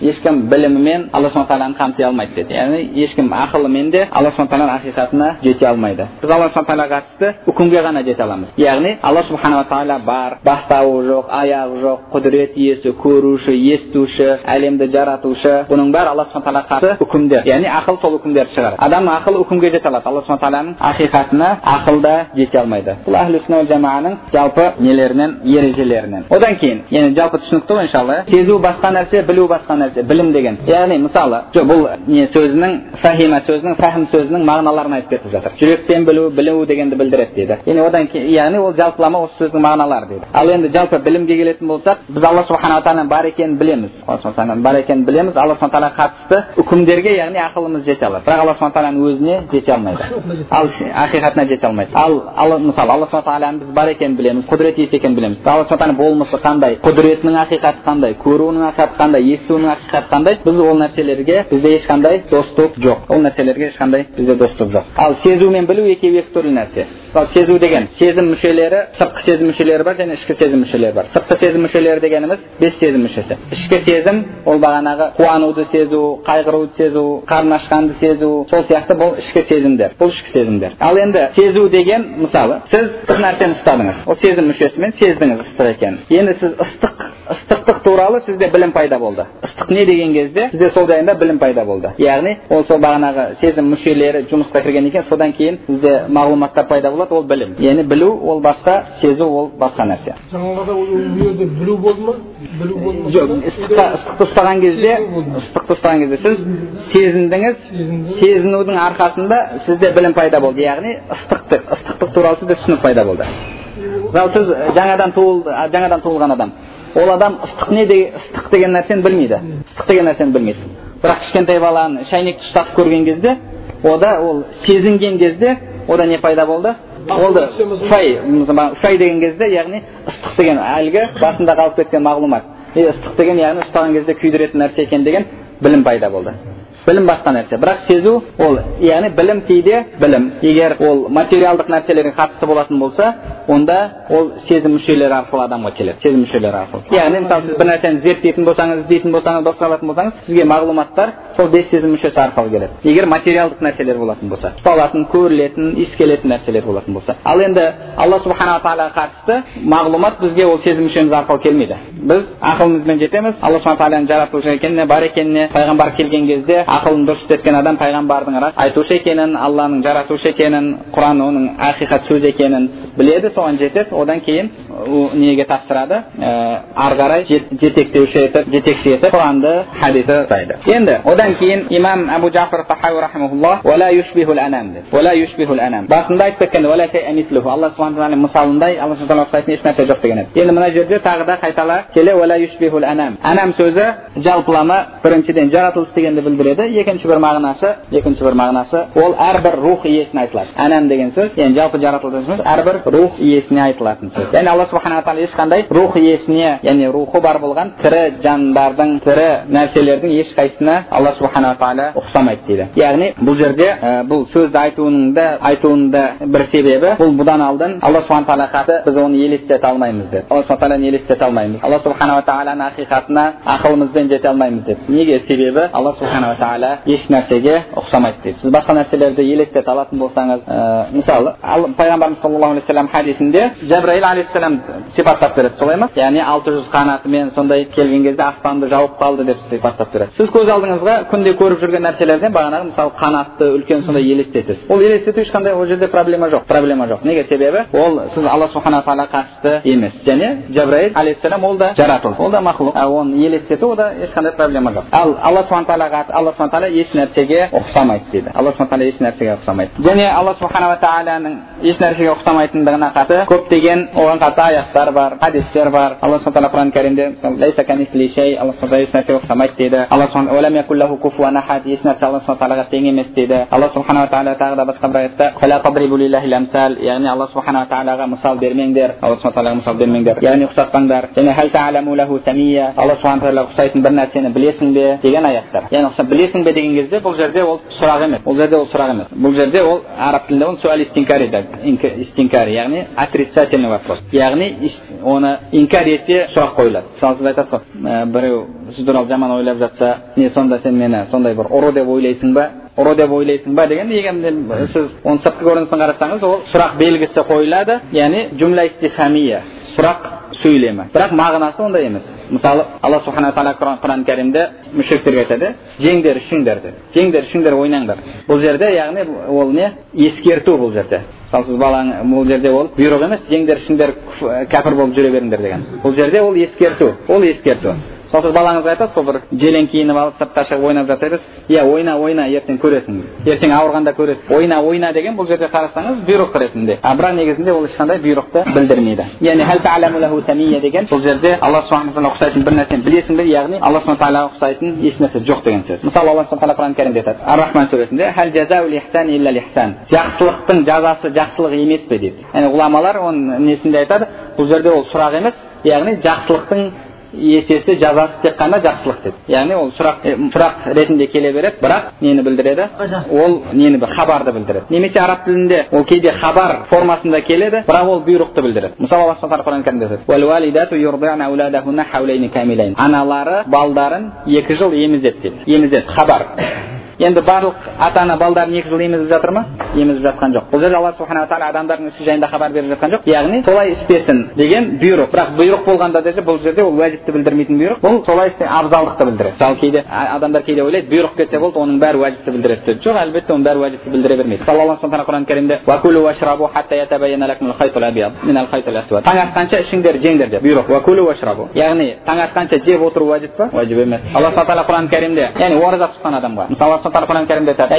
ешкім білімімен алла субхан тағаланы қамти алмайды деді яғни ешкім ақылымен де алла субхан тағаланың ақиқатына жете алмайды біз алла субхан тағалаға қатысты үкімге ғана жете аламыз яғни алла субханала тағала бар бастауы жоқ аяғы жоқ құдірет иесі көруші естуші әлемді жаратушы бұның бәрі алла субхан тағалаға қарсы үкімдер яғни ақыл сол үкімдерді шығарады адамның ақылы үкімге жете алады алла субхан тағаланың ақиқатына ақылда жете алмайды бұл әхлі сүнна жамағаның жалпы нелерінен ережелерінен одан кейін енді жалпы түсінікті ғой иншалла сезу басқа нәрсе білу басқа нәрсе білім деген яғни мысалы бұл не сөзінің фахима сөзінің фахм сөзінің мағыналарын айтып кетіп жатыр жүрекпен білу білу дегенді білдіреді дейді енді одан кейін яғни ол жалпылама осы сөздің мағыналары дейді ал енді жалпы білімге келетін болсақ біз алла субханала тағаланың бар екенін білеміз алла бар екенін білеміз алла субхан тағалаға қатысты үкімдерге яғни ақылымыз жете алады бірақ алла субхан тағаланың өзіне жете алмайды ал ақиқатына жете алмайды ал мысалы мысалы алла субхан тағаланың біз бар екенін білеміз құдірет иесі екенін білеміз. Алла субхан болмысы қандай құдіретінің ақиқаты қандай көруінің ақиқаты қандай естуінің ақиқаты қандай біз ол нәрселерге бізде ешқандай достық жоқ. Ол нәрселерге ешқандай бізде достық жоқ. Ал сезу мен білу екеуі екі түрлі нәрсе. Мысалы сезу деген сезім мүшелері сыртқы сезім мүшелері бар және ішкі сезім мүшелері бар сыртқы сезім мүшелері дегеніміз бес сезім мүшесі ішкі сезім ол бағанағы қуануды сезу қайғыруды сезу қарын ашқанды сезу сол сияқты бұл ішкі сезімдер бұл ішкі сезімдер ал енді сезу деген мысалы сіз бір нәрсені ұстадыңыз ол сезім мүшесімен сездіңіз ыстық екенін енді сіз ыстық ыстықтық туралы сізде білім пайда болды ыстық не деген кезде сізде сол жайында білім пайда болды яғни ол сол бағанағы сезім мүшелері жұмысқа кірген екен содан кейін сізде мағлұматтар пайда болады ол білім яғни білу ол басқа сезу ол басқа нәрсе жаңағыда ол білу болды ма білу болды ма жоқ ыстыққа ыстықты ұстаған кезде ыстықты ұстаған кезде сіз сезіндіңіз сезінудің арқасында сізде білім пайда болды яғни ыстықтық ыстықтық туралы сізде түсінік пайда болды мысалы сіз жаңадан туылды жаңадан туылған адам ол адам ыстық не деген ыстық деген нәрсені білмейді ыстық деген нәрсені білмейді бірақ кішкентай баланы шәйнекті ұстатып көрген кезде ода ол сезінген кезде ода не пайда болды болды фай фай деген кезде яғни ыстық деген әлгі басында қалып кеткен мағлұмат ыстық деген яғни ұстаған кезде күйдіретін нәрсе екен деген білім пайда болды білім басқа нәрсе бірақ сезу ол яғни білім кейде білім егер ол материалдық нәрселерге қатысты болатын болса онда ол сезім мүшелері арқылы адамға келеді сезім мүшелері арқылы яғни мысалы сіз бір нәрсені зерттейтін болсаңыз іздейтін болсаңыз басқа қылатын болсаңыз сізге мағлұматтар сол бес сезім мүшесі арқылы келеді егер материалдық нәрселер болатын болса ұсталатын көрілетін иіскелетін нәрселер болатын болса ал енді алла субханала тағалаға қатысты мағлұмат бізге ол сезім мүшеміз арқылы келмейді біз ақылымызбен жетеміз алла субхан тағаланың жаратушы екеніне бар екеніне пайғамбар келген кезде ақылын дұрыс істеткен адам пайғамбардың айтушы екенін алланың жаратушы екенін құран оның ақиқат сөз екенін біледі соған жетеді одан кейін неге тапсырады ә, ары қарай жетектеуші етіп жетекші етіп құранды хадисті ұстайды енді одан кейін имам анам деп басында айтып кеткен алла субхан тағала мысалындай алла субхан ұқсайтын ешнәрсе жоқ деген еді енді мына жерде тағы да қайтала келе анам сөзі жалпылама біріншіден жаратылыс дегенді білдіреді екінші бір мағынасы екінші бір мағынасы ол әрбір рух иесіне айтылады анам деген сөз яғни жалпы жаратылыс емес әрбір рух иесіне айтылатын сөз яғни алла субханала тағала ешқандай рух иесіне яғни рухы бар болған тірі жандардың тірі нәрселердің ешқайсысына алла субханала тағала ұқсамайды дейді яғни бұл жерде ә, бұл сөзді айтуының да айтуының да бір себебі бұл бұдан алдын алла субхан тағала біз оны елестете алмаймыз деп алла субхан тағаланы елестете алмаймыз алла субханала тағаланың ақиқатына ақылымызбен жете алмаймыз деп неге себебі алла субханала тағала еш нәрсеге ұқсамайды дейді сіз басқа нәрселерді елестете алатын болсаңыз ә, мысалы пайғамбарымыз саллаллаху алейхи вассалам хадисінде жәбірайыл алейхисалам сипаттап береді солай ма яғни алты жүз қанатымен сондай келген кезде аспанды жауып қалды деп сипаттап береді сіз көз алдыңызға күнде көріп жүрген нәрселерден бағанағы мысалы қанатты үлкен сондай елестетесіз ол елестету ешқандай ол жерде проблема жоқ проблема жоқ неге себебі ол сіз алла субхана тағала қатысты емес және жәбірайыл алейхисалам ол да жаратылыс ол да мақұлық оны елестету ода ешқандай проблема жоқ ал алла субхан тағалаға алла субхан тағала еш нәрсеге ұқсамайды дейді алла субхан тағала еш нәрсеге ұқсамайды және алла субханала тағаланың еш нәрсеге ұқсамайтындығына қатысты көптеген оған қатысты аяттар бар хадистер бар алла субхан тағала құран кәрімде еш нәрсеге ұқсамайды дейді алла еш нәрсе алла субхан тағалаға тең емес дейді алла субханала тағала тағы да басқа бір аятта яғни алла субханала тағалаға мысал бермеңдер алла субхан тағалаға мысал бермеңдер яғни ұқсатпаңдар және алла субхан тағалаға ұқсайтын бір нәрсені білесің бе деген аяттар яғни ұқсап білесің бе деген кезде бұл жерде ол сұрақ емес бұл жерде ол сұрақ емес бұл жерде ол араб тілінде оны суаль истинкари истинкари яғни отрицательный вопрос яғни оны инкар етсе сұрақ қойылады мысалы сіз айтасыз ғой біреу сіз туралы жаман ойлап жатса не сонда сен мені сондай бір ұры деп ойлайсың ба ұры деп ойлайсың ба деген егер сіз оның сыртқы көрінісін қарасаңыз ол сұрақ белгісі қойылады яғни жумля истихамия сұрақ сөйлемі бірақ мағынасы ондай емес. Мысалы алла субхана тағала құран кәрімде мүшриктерге айтады жеңдер ішіңдер деп жеңдер ішіңдер ойнаңдар. Бұл жерде яғни ол не? Ескерту бұл жерде. Мысалы сіз балаң бұл жерде ол бұйрық емес жеңдер ішіңдер кәпір болып жүре беріңдер деген. Бұл жерде ол ескерту. Ол ескерту. Мысалы сіз балаңызға айтасыз ғой бір желең киініп алып сыртқа шығып ойнап жатса айтасыз иә ойна ойна ертең көресің. Ертең ауырғанда көресің. Ойна ойна деген бұл жерде қарасаңыз бұйрық ретінде. А бірақ негізінде ол ешқандай бұйрықты білдірмейді. Яғни деген бұл жерде алла субхана ұқсайтын бір нәрсені білесің бе яғни алла субхана тағалаға ұқсайтын еш нәрсе жоқ деген сөз. Мысалы алла субхана тағала құран кәрімде айтады. Ар рахман сүресінде жақсылықтың жазасы жақсылық емес пе? дейді. Яғни ғұламалар оның несінде айтады. Бұл жерде ол сұрақ емес. Яғни жақсылықтың есесі жазасы тек қана жақсылық деді яғни ол сұрақ сұрақ ретінде келе береді бірақ нені білдіреді ол нені хабарды білдіреді немесе араб тілінде ол кейде хабар формасында келеді бірақ ол бұйрықты білдіреді мысалы алла субхан құран кәрімде аналары балдарын екі жыл емізеді дейді емізеді хабар енді барлық ата ана балдарын екі жыл емізіп жатыр ма емізіп жатқан жоқ бұл жерде алла субханала тағала адамдардың ісі жайында хабар беріп жатқан жоқ яғни солай істесін деген бұйрық бірақ бұйрық болғанда десе бұл жерде ол уәжіпті білдірмейтін бұйрық бұл солай істе абзалдықты білдіреді мысалы кейде адамдар кейде ойлайды бұйрық келсе болды оның бәрі уәжіпті білдіреді деп жоқ әлбетте оның бәрі уәжіпті білдіре бермейді алла субхана құран кәрімде таң атқанша ішіңдер жеңдер деп бұйрық яғни таң атқанша жеп отыру уәжіп па уәжіп емес алла тағала құран кәрімде яғни ораза тұтқан адамға мысалы субхан құран кәрімде айтады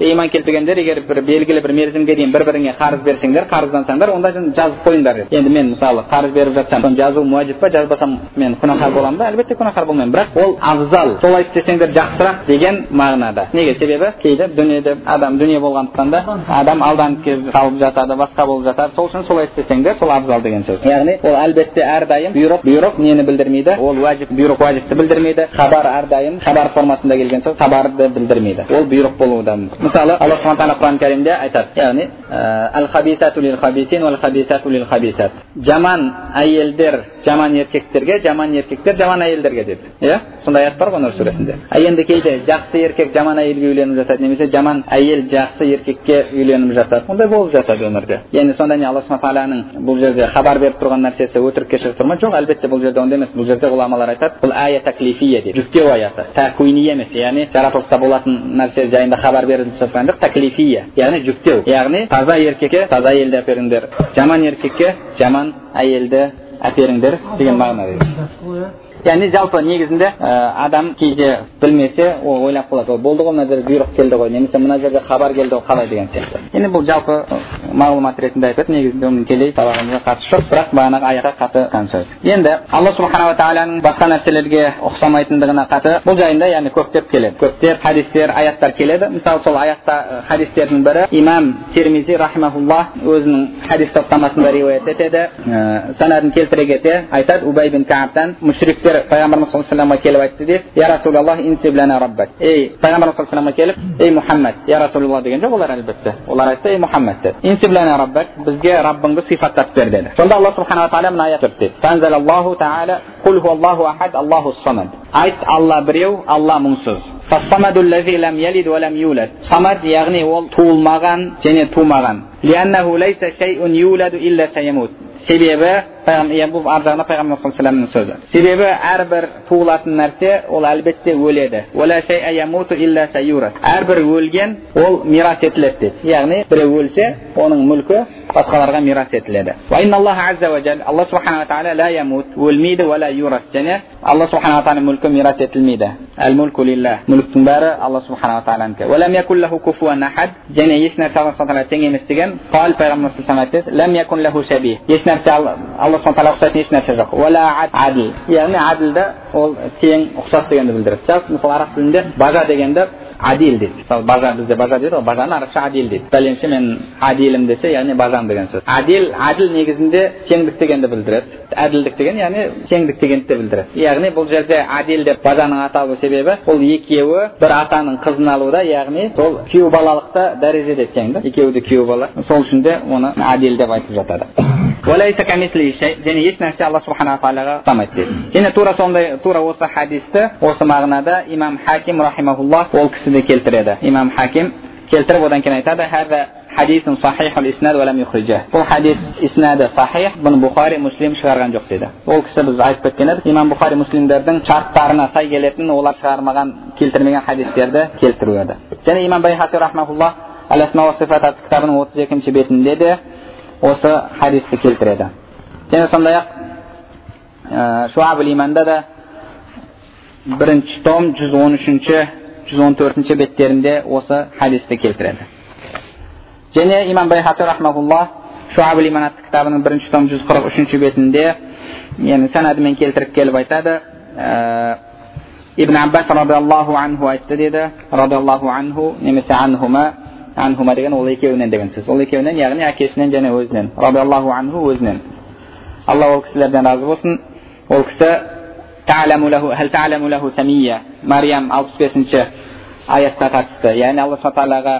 иман келтіргендер егер бір белгілі бір мерзімге дейін бір біріңе қарыз берсеңдер қарыздансаңдар онда жазып қойыңдар деп енді мен мысалы қарыз беріп жатсам соны жазуым уәжіп па жазбасам мен күнәһар боламын ба әлбетте күнәһар болмаймын бірақ ол абзал солай істесеңдер жақсырақ деген мағынада неге себебі кейде дүниеде адам дүние болғандықтан да адам алданып қалып жатады басқа болып жатады сол үшін солай істесеңдер сол абзал деген сөз яғни ол әлбетте әрдайым бұйрық бұйрық нені білдірмейді ол уәжіп бұйрық уәжіпті білдірмейді хабар әрдайым хабар формасында келген сөз хабарды білдірмейді ол бұйрық болуы да мүмкін мысалы алла субхан тағала құран кәрімде айтады яғни әл хабисату лил хабисин уал хабисату лил хабисат жаман әйелдер жаман еркектерге жаман еркектер жаман әйелдерге деді иә сондай аят бар ғой нұр сүресінде а енді кейде жақсы еркек жаман әйелге үйленіп жатады немесе жаман әйел жақсы еркекке үйленіп жатады ондай болып жатады өмірде яғни сонда не алла субхан тағаланың бұл жерде хабар беріп тұрған нәрсесі өтірікке шығып тұр ма жоқ әлбетте бұл жерде ондай емес бұл жерде ғұламалар айтады бұл ая таклифия дейді жүктеу аяты тәкуини емес яғни жаратылыста болатын нәрсе жайында хабар беріліп жатқан жоқ таклифия яғни жүктеу яғни таза еркекке таза әйелді әперіңдер жаман еркекке жаман әйелді әперіңдер деген мағына яғни жалпы негізінде ә, адам кейде білмесе ол ойлап қалады ол болды ғой мына жерде бұйрық келді ғой немесе мына жерде хабар келді ғой қалай деген сияқты енді бұл жалпы мағлұмат ретінде айтады негізінде оның тікелей сабағымызға қатысы жоқ бірақ бағанағы аятқа қатты сөз енді алла субханала тағаланың басқа нәрселерге ұқсамайтындығына қаты бұл жайында яғни көптеп келеді көптеп хадистер аяттар келеді мысалы сол аятта хадистердің бірі имам термизи рахимахулла өзінің хадис топтамасында риуаят етеді санадын келтіре кете айтады убай бин кааптан мүшриктер пайғамбарымыз саллаллаху алейhi келіп айтты дейді я расулаллах инсиб лана раббак ей пайғамбарымыз саллаллаху алейhi келіп ей мұхаммад я расулалла деген жоқ олар әлбетте олар айтты ей мұхаммад деді инсиб лана раббак бізге раббыңды сипаттап бер деді сонда алла субханала тағала мына аят дейді танзалаллаху тағала құл хуаллаху ахад аллаху самад айт алла біреу алла мұңсыз самад яғни ол туылмаған және тумаған себебі бұл ар жағында пайғамбар саллаллаху алейhi сөзі себебі әрбір туылатын нәрсе ол әлбетте өледі әрбір өлген ол мирас етіледі дейді яғни біреу өлсе оның мүлкі басқаларға мирас етіледі алла субханала тағала ла ямут өлмейді юрас және алла субханала тағала мүлкі мирас етілмейді әл мүлку лилля мүліктің бәрі алла субханала тағаланікі және еш нәрсе алла субхана тең емес деген пайғамбар айтты еш нәрсе алла субхан тағала ұқсайтын еш нәрсе жоқ яғни әділді ол тең ұқсас дегенді білдіреді мысалы араб тілінде бажа дегенді адил дейді мысалы бажа бізде бажа дейді ғой бажаны арабша адил дейді пәленше мен адилім десе яғни бажам деген сөз адил әділ негізінде теңдік дегенді білдіреді әділдік деген яғни теңдік дегенді де білдіреді яғни бұл жерде адил деп бажаның аталу себебі ол екеуі бір атаның қызын алуда яғни сол күйеу балалықта дәрежеде тең да екеуі де күйеу бала сол үшін де оны әділ деп айтып жатады және еш нәрсе алла субханала тағалаға ұқсамайды дейді және тура сондай тура осы хадисті осы мағынада имам хаким рахимахулла ол кісі келтіреді имам хаким келтіріп одан кейін айтады бұл хадис иснады сахих бұны бұхари муслим шығарған жоқ дейді ол кісі біз айтып кеткен едік имам бұхари муслимдердің шарттарына сай келетін олар шығармаған келтірмеген хадистерді келтіру еді және имам отыз екінші бетінде де осы хадисті келтіреді және сондай ақ иманда да бірінші том жүз он үшінші жүз он төртінші беттерінде осы хадисті келтіреді және имам байхати рахмаулла шуабул иман атты кітабының бірінші том жүз қырық үшінші бетінде яғни санадымен келтіріп келіп айтады ибн аббас радиаллаху анху айтты деді радиаллаху анху немесе анхума анхума деген ол екеуінен деген сөз ол екеуінен яғни әкесінен және өзінен радиаллаху анху өзінен алла ол кісілерден разы болсын ол кісі мариям алпыс бесінші аятқа қатысты яғни алла субхан тағалаға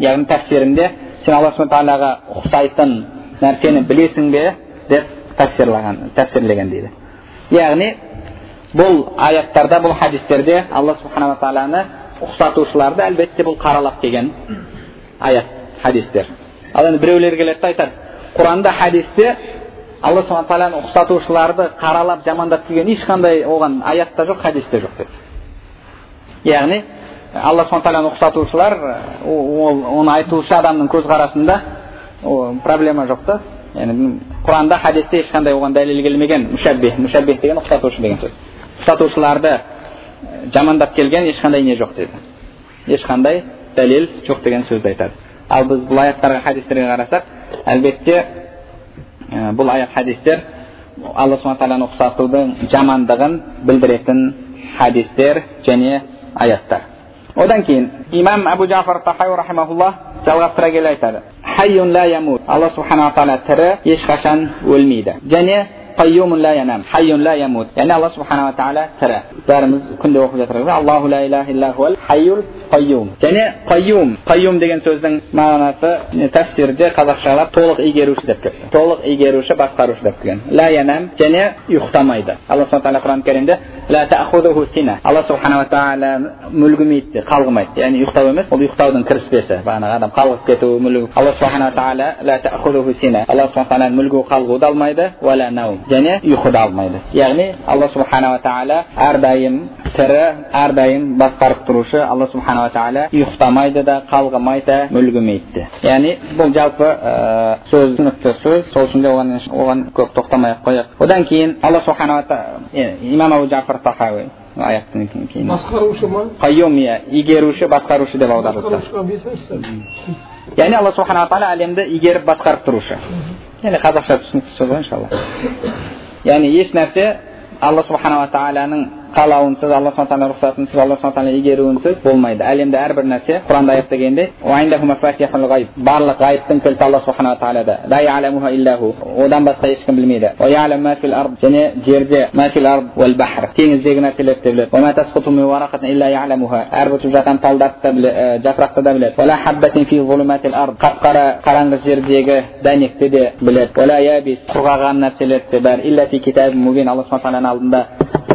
яғни тәфсирінде сен алла субхан тағалаға ұқсайтын нәрсені білесің бе деп тәфсирлаған тәфсірлеген дейді яғни бұл аяттарда бұл хадистерде алла субханала тағаланы ұқсатушыларды әлбетте бұл қаралап келген аят хадистер ал енді біреулер келеді да айтады құранда хадисте алла субхан тағаланы ұқсатушыларды қаралап жамандап келген ешқандай оған аятта жоқ хадисте жоқ деді яғни алла субхан тағаланы ұқсатушылар ол оны айтушы адамның көзқарасында проблема жоқ та. Яғни құранда хадисте ешқандай оған дәлел келмеген мүшәббих мүшәббих деген ұқсатушы деген сөз. Ұстатушыларды жамандап келген ешқандай не жоқ деді ешқандай дәлел жоқ деген сөзді айтады. Ал біз бұл аяттарға хадистерге қарасақ әлбетте бұл аят хадистер алла субхан тағаланы ұқсатудың жамандығын білдіретін хадистер және аяттар. Одан кейін имам абу жафар тахай рахимахулла жалғастыра келе айтады. Алла субханала тағала тірі ешқашан өлмейді. Және qayyumun la yanam. Hayyun la yamut. Ya'ni alloh subhanava taolo tiri bәріміз күнде оқып жатырмыз аллаху ла иляха илля хуал хайюл qayyum. Және qayyum. Qayyum деген сөздің мағынасы тәфсирде қазақшалап толық игеруші деп келіпті толық игеруші басқарушы деп келген ла янам және ұйықтамайды алла субхана тағала құран кәрімде алла субханала тағала мүлгімейді қалғымайды яғни ұйықтау емес ол ұйықтаудың кіріспесі бағанағы адам қалғып кету мүлгу алла субханала тағала алла субхана мүлгу қалғу да алмайды наум және ұйқы да алмайды яғни алла субханала тағала әрдайым тірі әрдайым басқарып тұрушы алла субханала тағала ұйықтамайды да қалғымайды да мүлгімейді де яғни бұл жалпы ә, сөз түсінікті сөз сол үшін де оған, оған көп тоқтамай ақ қояйық одан кейін алла субханала тағала имам абу жафар тахауи аяттан кейін басқарушы ма қайюм иә игеруші басқарушы деп аударылды яғни алла субханала тағала әлемді игеріп басқарып тұрушы яғни қазақша түсінікті сөз ғой иншалла яғни еш нәрсе алла субханала тағаланың қалауынсыз алла субхан тағала рұқсатынсыз алла субхан тағала игеруінсіз болмайды әлемде әрбір нәрсе құранда аят дегенде барлық ғайыптың кілті алла субханала тағалада одан басқа ешкім білмейді және жерде теңіздегі нәрселерді де біледі әрбір түсіп жатқан талдарды да біледі жапырақты да біледі қап қара қараңғы жердегі дәнекті де біледі құрғаған нәрселерді де бәрі алла субхан тағаланың алдында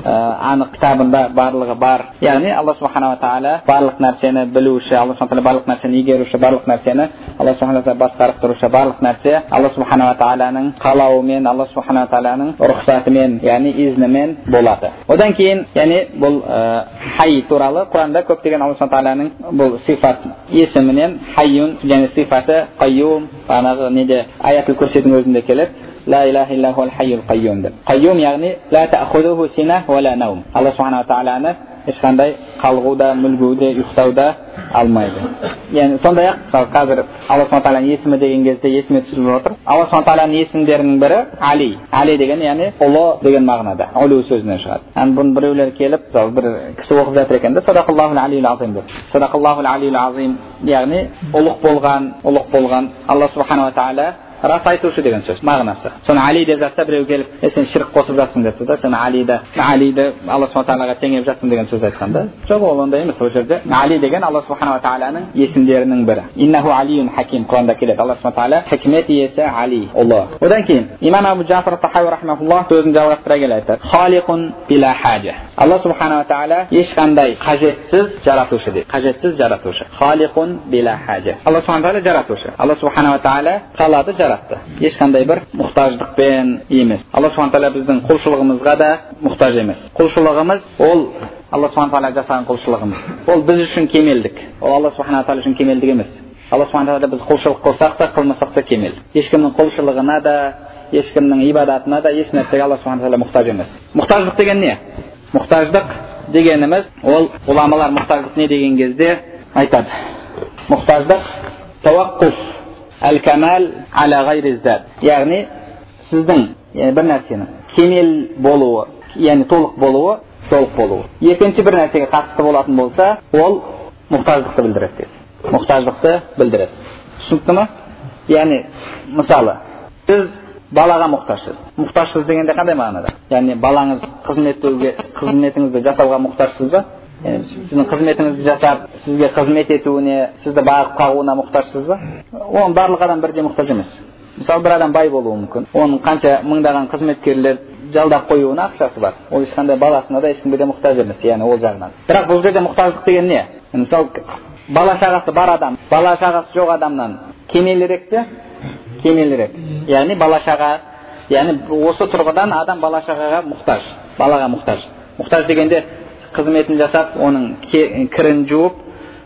анық кітабында барлығы бар яғни алла субханала тағала барлық нәрсені білуші алла субхан барлық нәрсені игеруші барлық нәрсені алла субхан тағала басқарып тұрушы барлық нәрсе алла субханала тағаланың қалауымен алла субханала тағаланың рұқсатымен яғни изнімен болады одан кейін яғни бұл ә, хай туралы құранда көптеген алла субхан тағаланың бұл сифат есімінен хайюн және сифаты қайюм бағанағы неде аятул курсидің өзінде келеді ла ilaha illahu al қайюм деп қайюм яғни ла тәхудуху сина уәлә наум алла субханала тағаланы ешқандай қалғу да мүлгу де ұйықтау да алмайды яғни сондай ақ мысалы қазір алла субхан тағаланың есімі деген кезде есіме түсіп отыр алла субхан тағаланың есімдерінің бірі али али деген яғни ұлы деген мағынада ұлу сөзінен шығады ан бұны біреулер келіп мысалы бір кісі оқып жатыр екен да садақаллаху азим деп садақаллаху азим яғни ұлық болған ұлық болған алла субханала тағала рас айтушы деген сөз мағынасы соны али деп жатса біреу келіп е сен ширк қосып жатсың депті да сен алиді алиді алла субхан тағалаға теңеп жатсың деген сөз айтқан да жоқ ол ондай емес ол жерде али деген алла субханала тағаланың есімдерінің бірі иннаху алиюн хаким құранда келеді алла субхан тағала хикмет иесі али ұлы одан кейін имам абу джафар тахауи сөзін жалғастыра келе айтады халиқун била хаджа алла субханала тағала ешқандай қажетсіз жаратушы дейді қажетсіз жаратушы халиқун била хаджа алла субхан тағала жаратушы алла субханала тағала қалады жаратты ешқандай бір мұқтаждықпен емес алла субхан тағала біздің құлшылығымызға да мұқтаж емес құлшылығымыз ол алла субхан тағала жасаған құлшылығымыз ол біз үшін кемелдік ол алла субхан тағала үшін кемелдік емес алла субхан тағала біз құлшылық қылсақ та қылмасақ та кемел ешкімнің құлшылығына да ешкімнің ибадатына да еш нәрсеге алла субхан тағала мұқтаж емес мұқтаждық деген не мұқтаждық дегеніміз ол ғұламалар мұқтаждық не деген кезде айтады мұқтаждық тауаққуф әл аля ғайри яғни сіздің бір нәрсенің кемел болуы яғни толық болуы толық болуы екінші бір нәрсеге қатысты болатын болса ол мұқтаждықты білдіреді деді мұқтаждықты білдіреді түсінікті ма яғни мысалы сіз балаға мұқтажсыз мұқтажсыз дегенде қандай мағынада яғни балаңыз қызмет қызметіңізді жасауға мұқтажсыз ба сіздің қызметіңізді жасап сізге қызмет етуіне сізді бағып қағуына мұқтажсыз ба оның барлық адам бірдей мұқтаж емес мысалы бір адам бай болуы мүмкін оның қанша мыңдаған қызметкерлер жалдап қоюына ақшасы бар ол ешқандай баласына да ешкімге де мұқтаж емес яғни ол жағынан бірақ бұл жерде мұқтаждық деген не мысалы бала шағасы бар адам бала шағасы жоқ адамнан кемелірек те кемелірек яғни бала шаға яғни осы тұрғыдан адам бала шағаға мұқтаж балаға мұқтаж мұқтаж дегенде қызметін жасап оның кірін жуып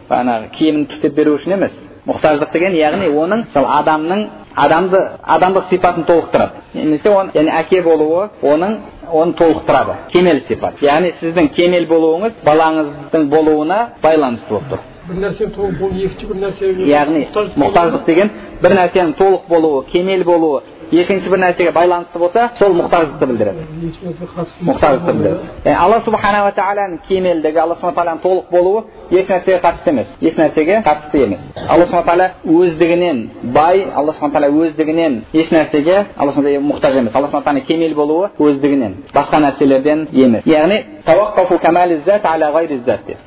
бағанағы киімін түтеп беру үшін емес мұқтаждық деген яғни оның мысалы адамның адамды адамдық сипатын толықтырады. Немесе оны яғни әке болуы оның оны толықтырады. Кемел сипат. Яғни сіздің кемел болуыңыз балаңыздың болуына байланысты болып тұр. Бір толық болуы екінші бір нәрсеге яғни мұқтаждық деген бір нәрсенің толық болуы кемел болуы екінші бір нәрсеге байланысты болса сол мұқтаждықты білдіреді. Мұқтаждықты білдіреді. алла субханала тағаланың кемелдігі алла субхан тағаланың толық болуы еш нәрсеге қатысты емес еш нәрсеге қатысты емес. Алла субхан тағала өздігінен бай алла субхан тағала өздігінен еш нәрсеге алла мұқтаж емес. Алла субхан тағала кемел болуы өздігінен басқа нәрселерден емес. Яғни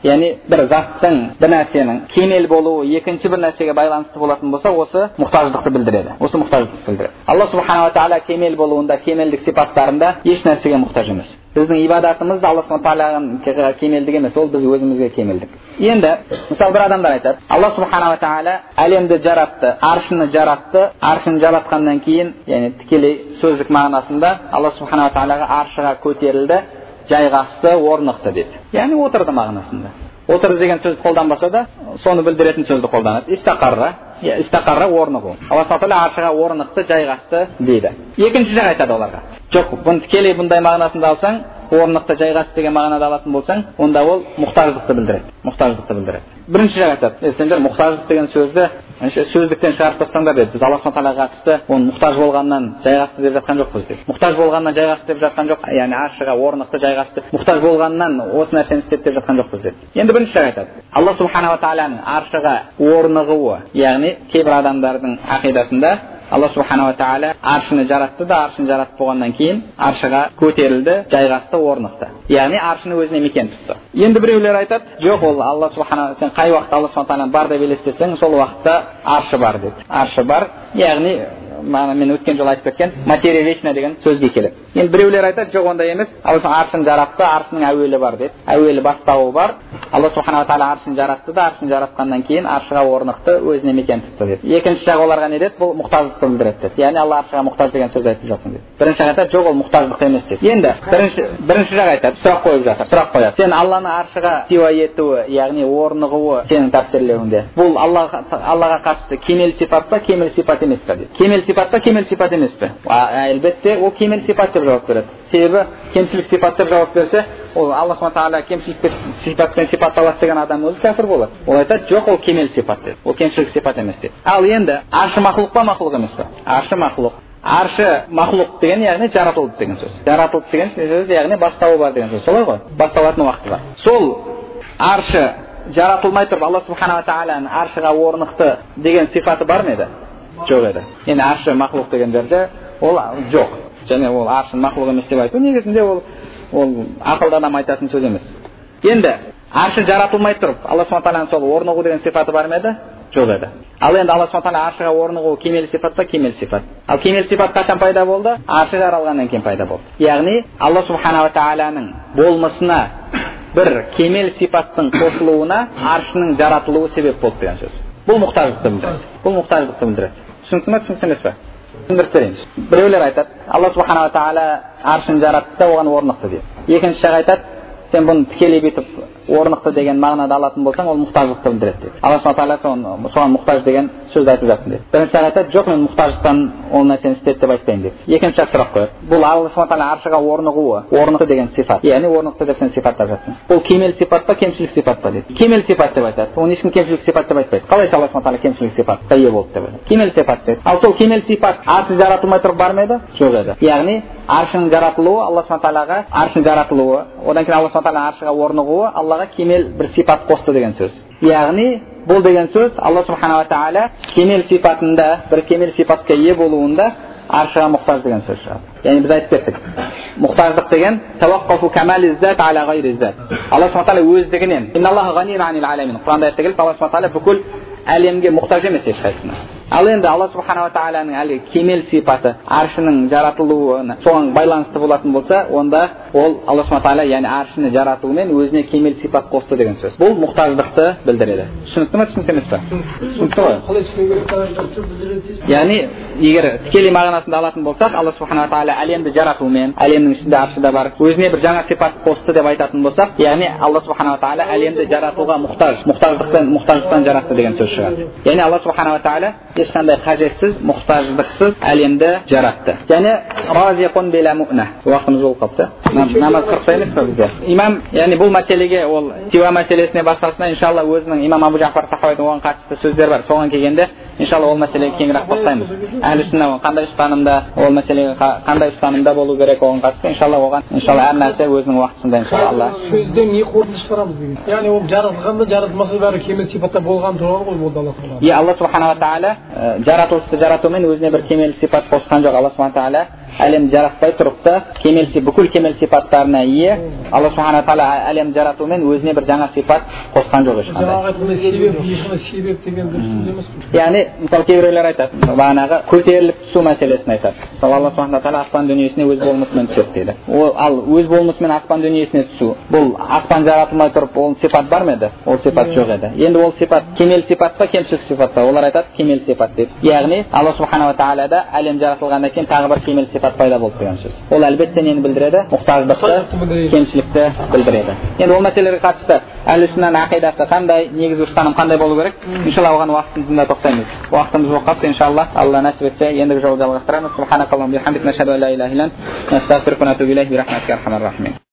яғни бір заттың бір нәрсенің кемел болуы екінші бір нәрсеге байланысты болатын болса осы мұқтаждықты білдіреді. Осы мұқтаждықты білдіреді. Алла субханала тағала кемел болуында кемелдік сипаттарында еш нәрсеге мұқтаж емес. Біздің ибадатымыз да алла субхан тағалаға кемелдік емес ол біз өзімізге кемелдік. Енді мысалы бір адамдар айтады. Алла субханала тағала әлемді жаратты аршыны жаратты аршыны жаратқаннан кейін яғни тікелей сөздік мағынасында алла субханала тағалаға аршыға көтерілді жайғасты орнықты деді. Яғни отырды мағынасында. Отырды деген сөзді қолданбаса да соны білдіретін сөзді қолданады. Истақарра. Истақарра орнығу аршыға орнықты жайғасты дейді екінші жақ айтады оларға жоқ бұны тікелей бұндай мағынасында алсаң орнықты жайғасты деген мағынада алатын болсаң онда ол мұқтаждықты білдіреді мұқтаждықты білдіреді бірінші жақ айтады сендер мұқтаждық деген сөзді сөздіктен шығарып тастаңдар деді біз алла субхан тағалаға қатысты оны мұқтаж болғаннан жайғасты деп жатқан жоқпыз деп мұқтаж болғаннан жайғасты деп жатқан жоқ яғни аршыға орнықты жайғасты мұқтаж болғаннан осы нәрсені істеді деп жатқан жоқпыз деді енді бірінші жақ айтады алла субханала тағаланың аршыға орнығуы яғни кейбір адамдардың ақидасында алла субханала тағала аршыны жаратты да аршыны жаратып болғаннан кейін аршыға көтерілді жайғасты орнықты яғни аршыны өзіне мекен тұтты енді біреулер айтады жоқ ол алла субхана сен қай уақытта алла субхан тағаланы бар деп елестесең сол уақытта аршы бар деді аршы бар яғни мана мен өткен жолы айтып кеткен материя вечна деген сөзге келеді енді біреулер айтады жоқ ондай емес алла аршын жаратты аршының әуелі бар деді әуелі бастауы бар алла субханала тағала аршын жаратты да аршын жаратқаннан кейін аршыға орнықты өзіне мекен тұтты деді екінші жағы оларға не деді бұл мұқтаждықты білдіреді деді яғни алла аршыға мұқтаж деген сөз айтып жатырмын деді бірінші жақ айтады жоқ ол мұқтаждық емес деді енді бірінші бірінші жақ айтады сұрақ қойып жатыр сұрақ қояды сен алланы аршыға сиуа етуі яғни орнығуы сенің тәпсірлеуіңде бұл аллаға аллаға қатысты кемел сипат па кемел сипат емес па дейді кемел сипат па кемел сипат емес пе әлбетте ол кемел сипат деп жауап береді себебі кемшілік сипат деп жауап берсе ол алла субхан тағала кемшілік сипатпен сипатталады деген адам өзі кәпір болады ол айтады жоқ ол кемел сипат деді ол кемшілік сипат емес деді ал енді аршы мақлұқ па мақлұқ емес па аршы мақлұқ аршы мақлұқ деген яғни жаратылды деген сөз жаратылды деген сөз яғни бастауы бар деген сөз солай ғой басталатын уақыты бар сол аршы жаратылмай тұрып алла субханала тағаланың аршыға орнықты деген сипаты бар ма еді жоқ еді. Енді аршы мақлұқ деген жерде ол жоқ. Және ол аршын мақлұқ емес деп айту негізінде ол ол ақылды адам айтатын сөз емес. Енді аршы жаратылмай тұрып алла субхан тағаланың сол орнығу деген сипаты бар ма еді? Жоқ еді. Ал енді алла субхан тағала аршыға орнығу кемел сипат па кемел сипат? Ал кемел сипат қашан пайда болды? Аршы жаралғаннан кейін пайда болды. Яғни алла субханала тағаланың болмысына бір кемел сипаттың қосылуына аршының жаратылуы себеп болды деген сөз. Бұл мұқтаждықты білдіреді. Бұл мұқтаждықты білдіреді. Түсінікті ма түсінікті емес түсіндіріп берейін біреулер айтады алла субханала тағала аршын жаратты оған орнықты дейді екінші жақ айтады сен бұны тікелей бүйтіп орнықты деген мағынада алатын болсаң ол мұқтаждықты білдіреді дейді алла субхан тағала соған мұқтаж деген сөзді айтып жатырмын дейді бірінші жақ айтады жоқ мен мұқтаждықтан ол нәрсені істеді деп айтпаймын дейді екінші жақ сұрақ қояды бұл алла субхан тағала аршыға орнығуы орнықты деген сипат яғни орнықты деп сен сипаттап жатсың бұл кемел сипат па кемшілік сипат па дейді кемел сипат деп айтады оны ешкім кемшілік сипат деп айтпайды қалайша алла субхан тағала кемшілік сипатқа ие болды деп кемел сипат деді ал сол кемел сипат аршы жаратылмай тұрып бар ма еді жоқ еді яғни аршының жаратылуы алла субхан тағалаға аршың жаратылуы одан кейін алла субхан тағала аршыға орнығуы аллаға кемел бір сипат қосты деген сөз яғни бұл деген сөз алла субханала тағала кемел сипатында бір кемел сипатқа ие болуында аршыға мұқтаж деген сөз шығады яғни біз айтып кеттік мұқтаждық деген алла субхан тағала өздігінен құранда аятта келеді алла субхан тағала бүкіл әлемге мұқтаж емес ешқайсысына ал енді алла субханала тағаланың әлгі кемел сипаты аршының жаратылуына соған байланысты болатын болса онда ол алла субхан тағала яғни аршыны жаратуымен өзіне кемел сипат қосты деген сөз. Бұл мұқтаждықты білдіреді. Түсінікті ма түсінікті емес па? Түсінікті ғой. Яғни егер тікелей мағынасында алатын болсақ алла субханала тағала әлемді жаратуымен әлемнің ішінде аршы да бар өзіне бір жаңа сипат қосты деп айтатын болсақ яғни алла субханала тағала әлемді жаратуға мұқтаж мұқтаждықтан мұқтаждықтан жаратты деген сөз шығады. Яғни алла субханала тағала ешқандай қажетсіз мұқтаждықсыз әлемді жаратты және уақытымыз болып қалыпты намаз қырықта емес па бізде имам яғни бұл мәселеге ол тиуа мәселесіне басқасына иншалла өзінің имам абу жафар тахауидің оған қатысты сөздері бар соған келгенде иншалла ол мәселеге кеңірек тоқтаймыз әхлі сүнна қандай ұстанымда ол мәселеге қандай ұстанымда болу керек оған қатысты иншалла оған иншалла әр нәрсе өзінің уақытысында иншалла сөзден не қорытынды шығарамыз деген яғни ол жаратылғанда жаратылмаса бәрі кемел сипатта болған туралы ғой бұл алла тағала иә алла субханала тағала жаратылысты жаратумен өзіне бір кемел сипат қосқан жоқ алла субхана тағала әлемді жаратпай тұрып та кемел бүкіл кемел сипаттарына ие алла субхана тағала әлемді жаратумен өзіне бір жаңа сипат қосқан жоқ ешқандай себеп деген дұрыс емес яғни мысалы кейбіреулер айтады бағанағы көтеріліп түсу мәселесін айтады мысалы алла субхана тағала аспан дүниесіне өз болмысымен түседі дейді ол ал өз болмысымен аспан дүниесіне түсу бұл аспан жаратылмай тұрып ол сипат бар ма еді ол сипат жоқ еді енді ол сипат кемел сипат па кемшілік сипат па олар айтады кемел сипат деп яғни алла субханала тағалада әлем жаратылғаннан кейін тағы бір кемел сипат пайда болды деген сөз ол әлбетте нені білдіреді мұқтаждықты кемшілікті білдіреді енді ол мәселелерге қатысты сүннаның ақидасы қандай негізгі ұстаным қандай болу керек иншалла оған уақытында тоқтаймыз уақытымыз болып қалыпты иншалла алла нәсіп етсе ендігі жолы жалғастырамыз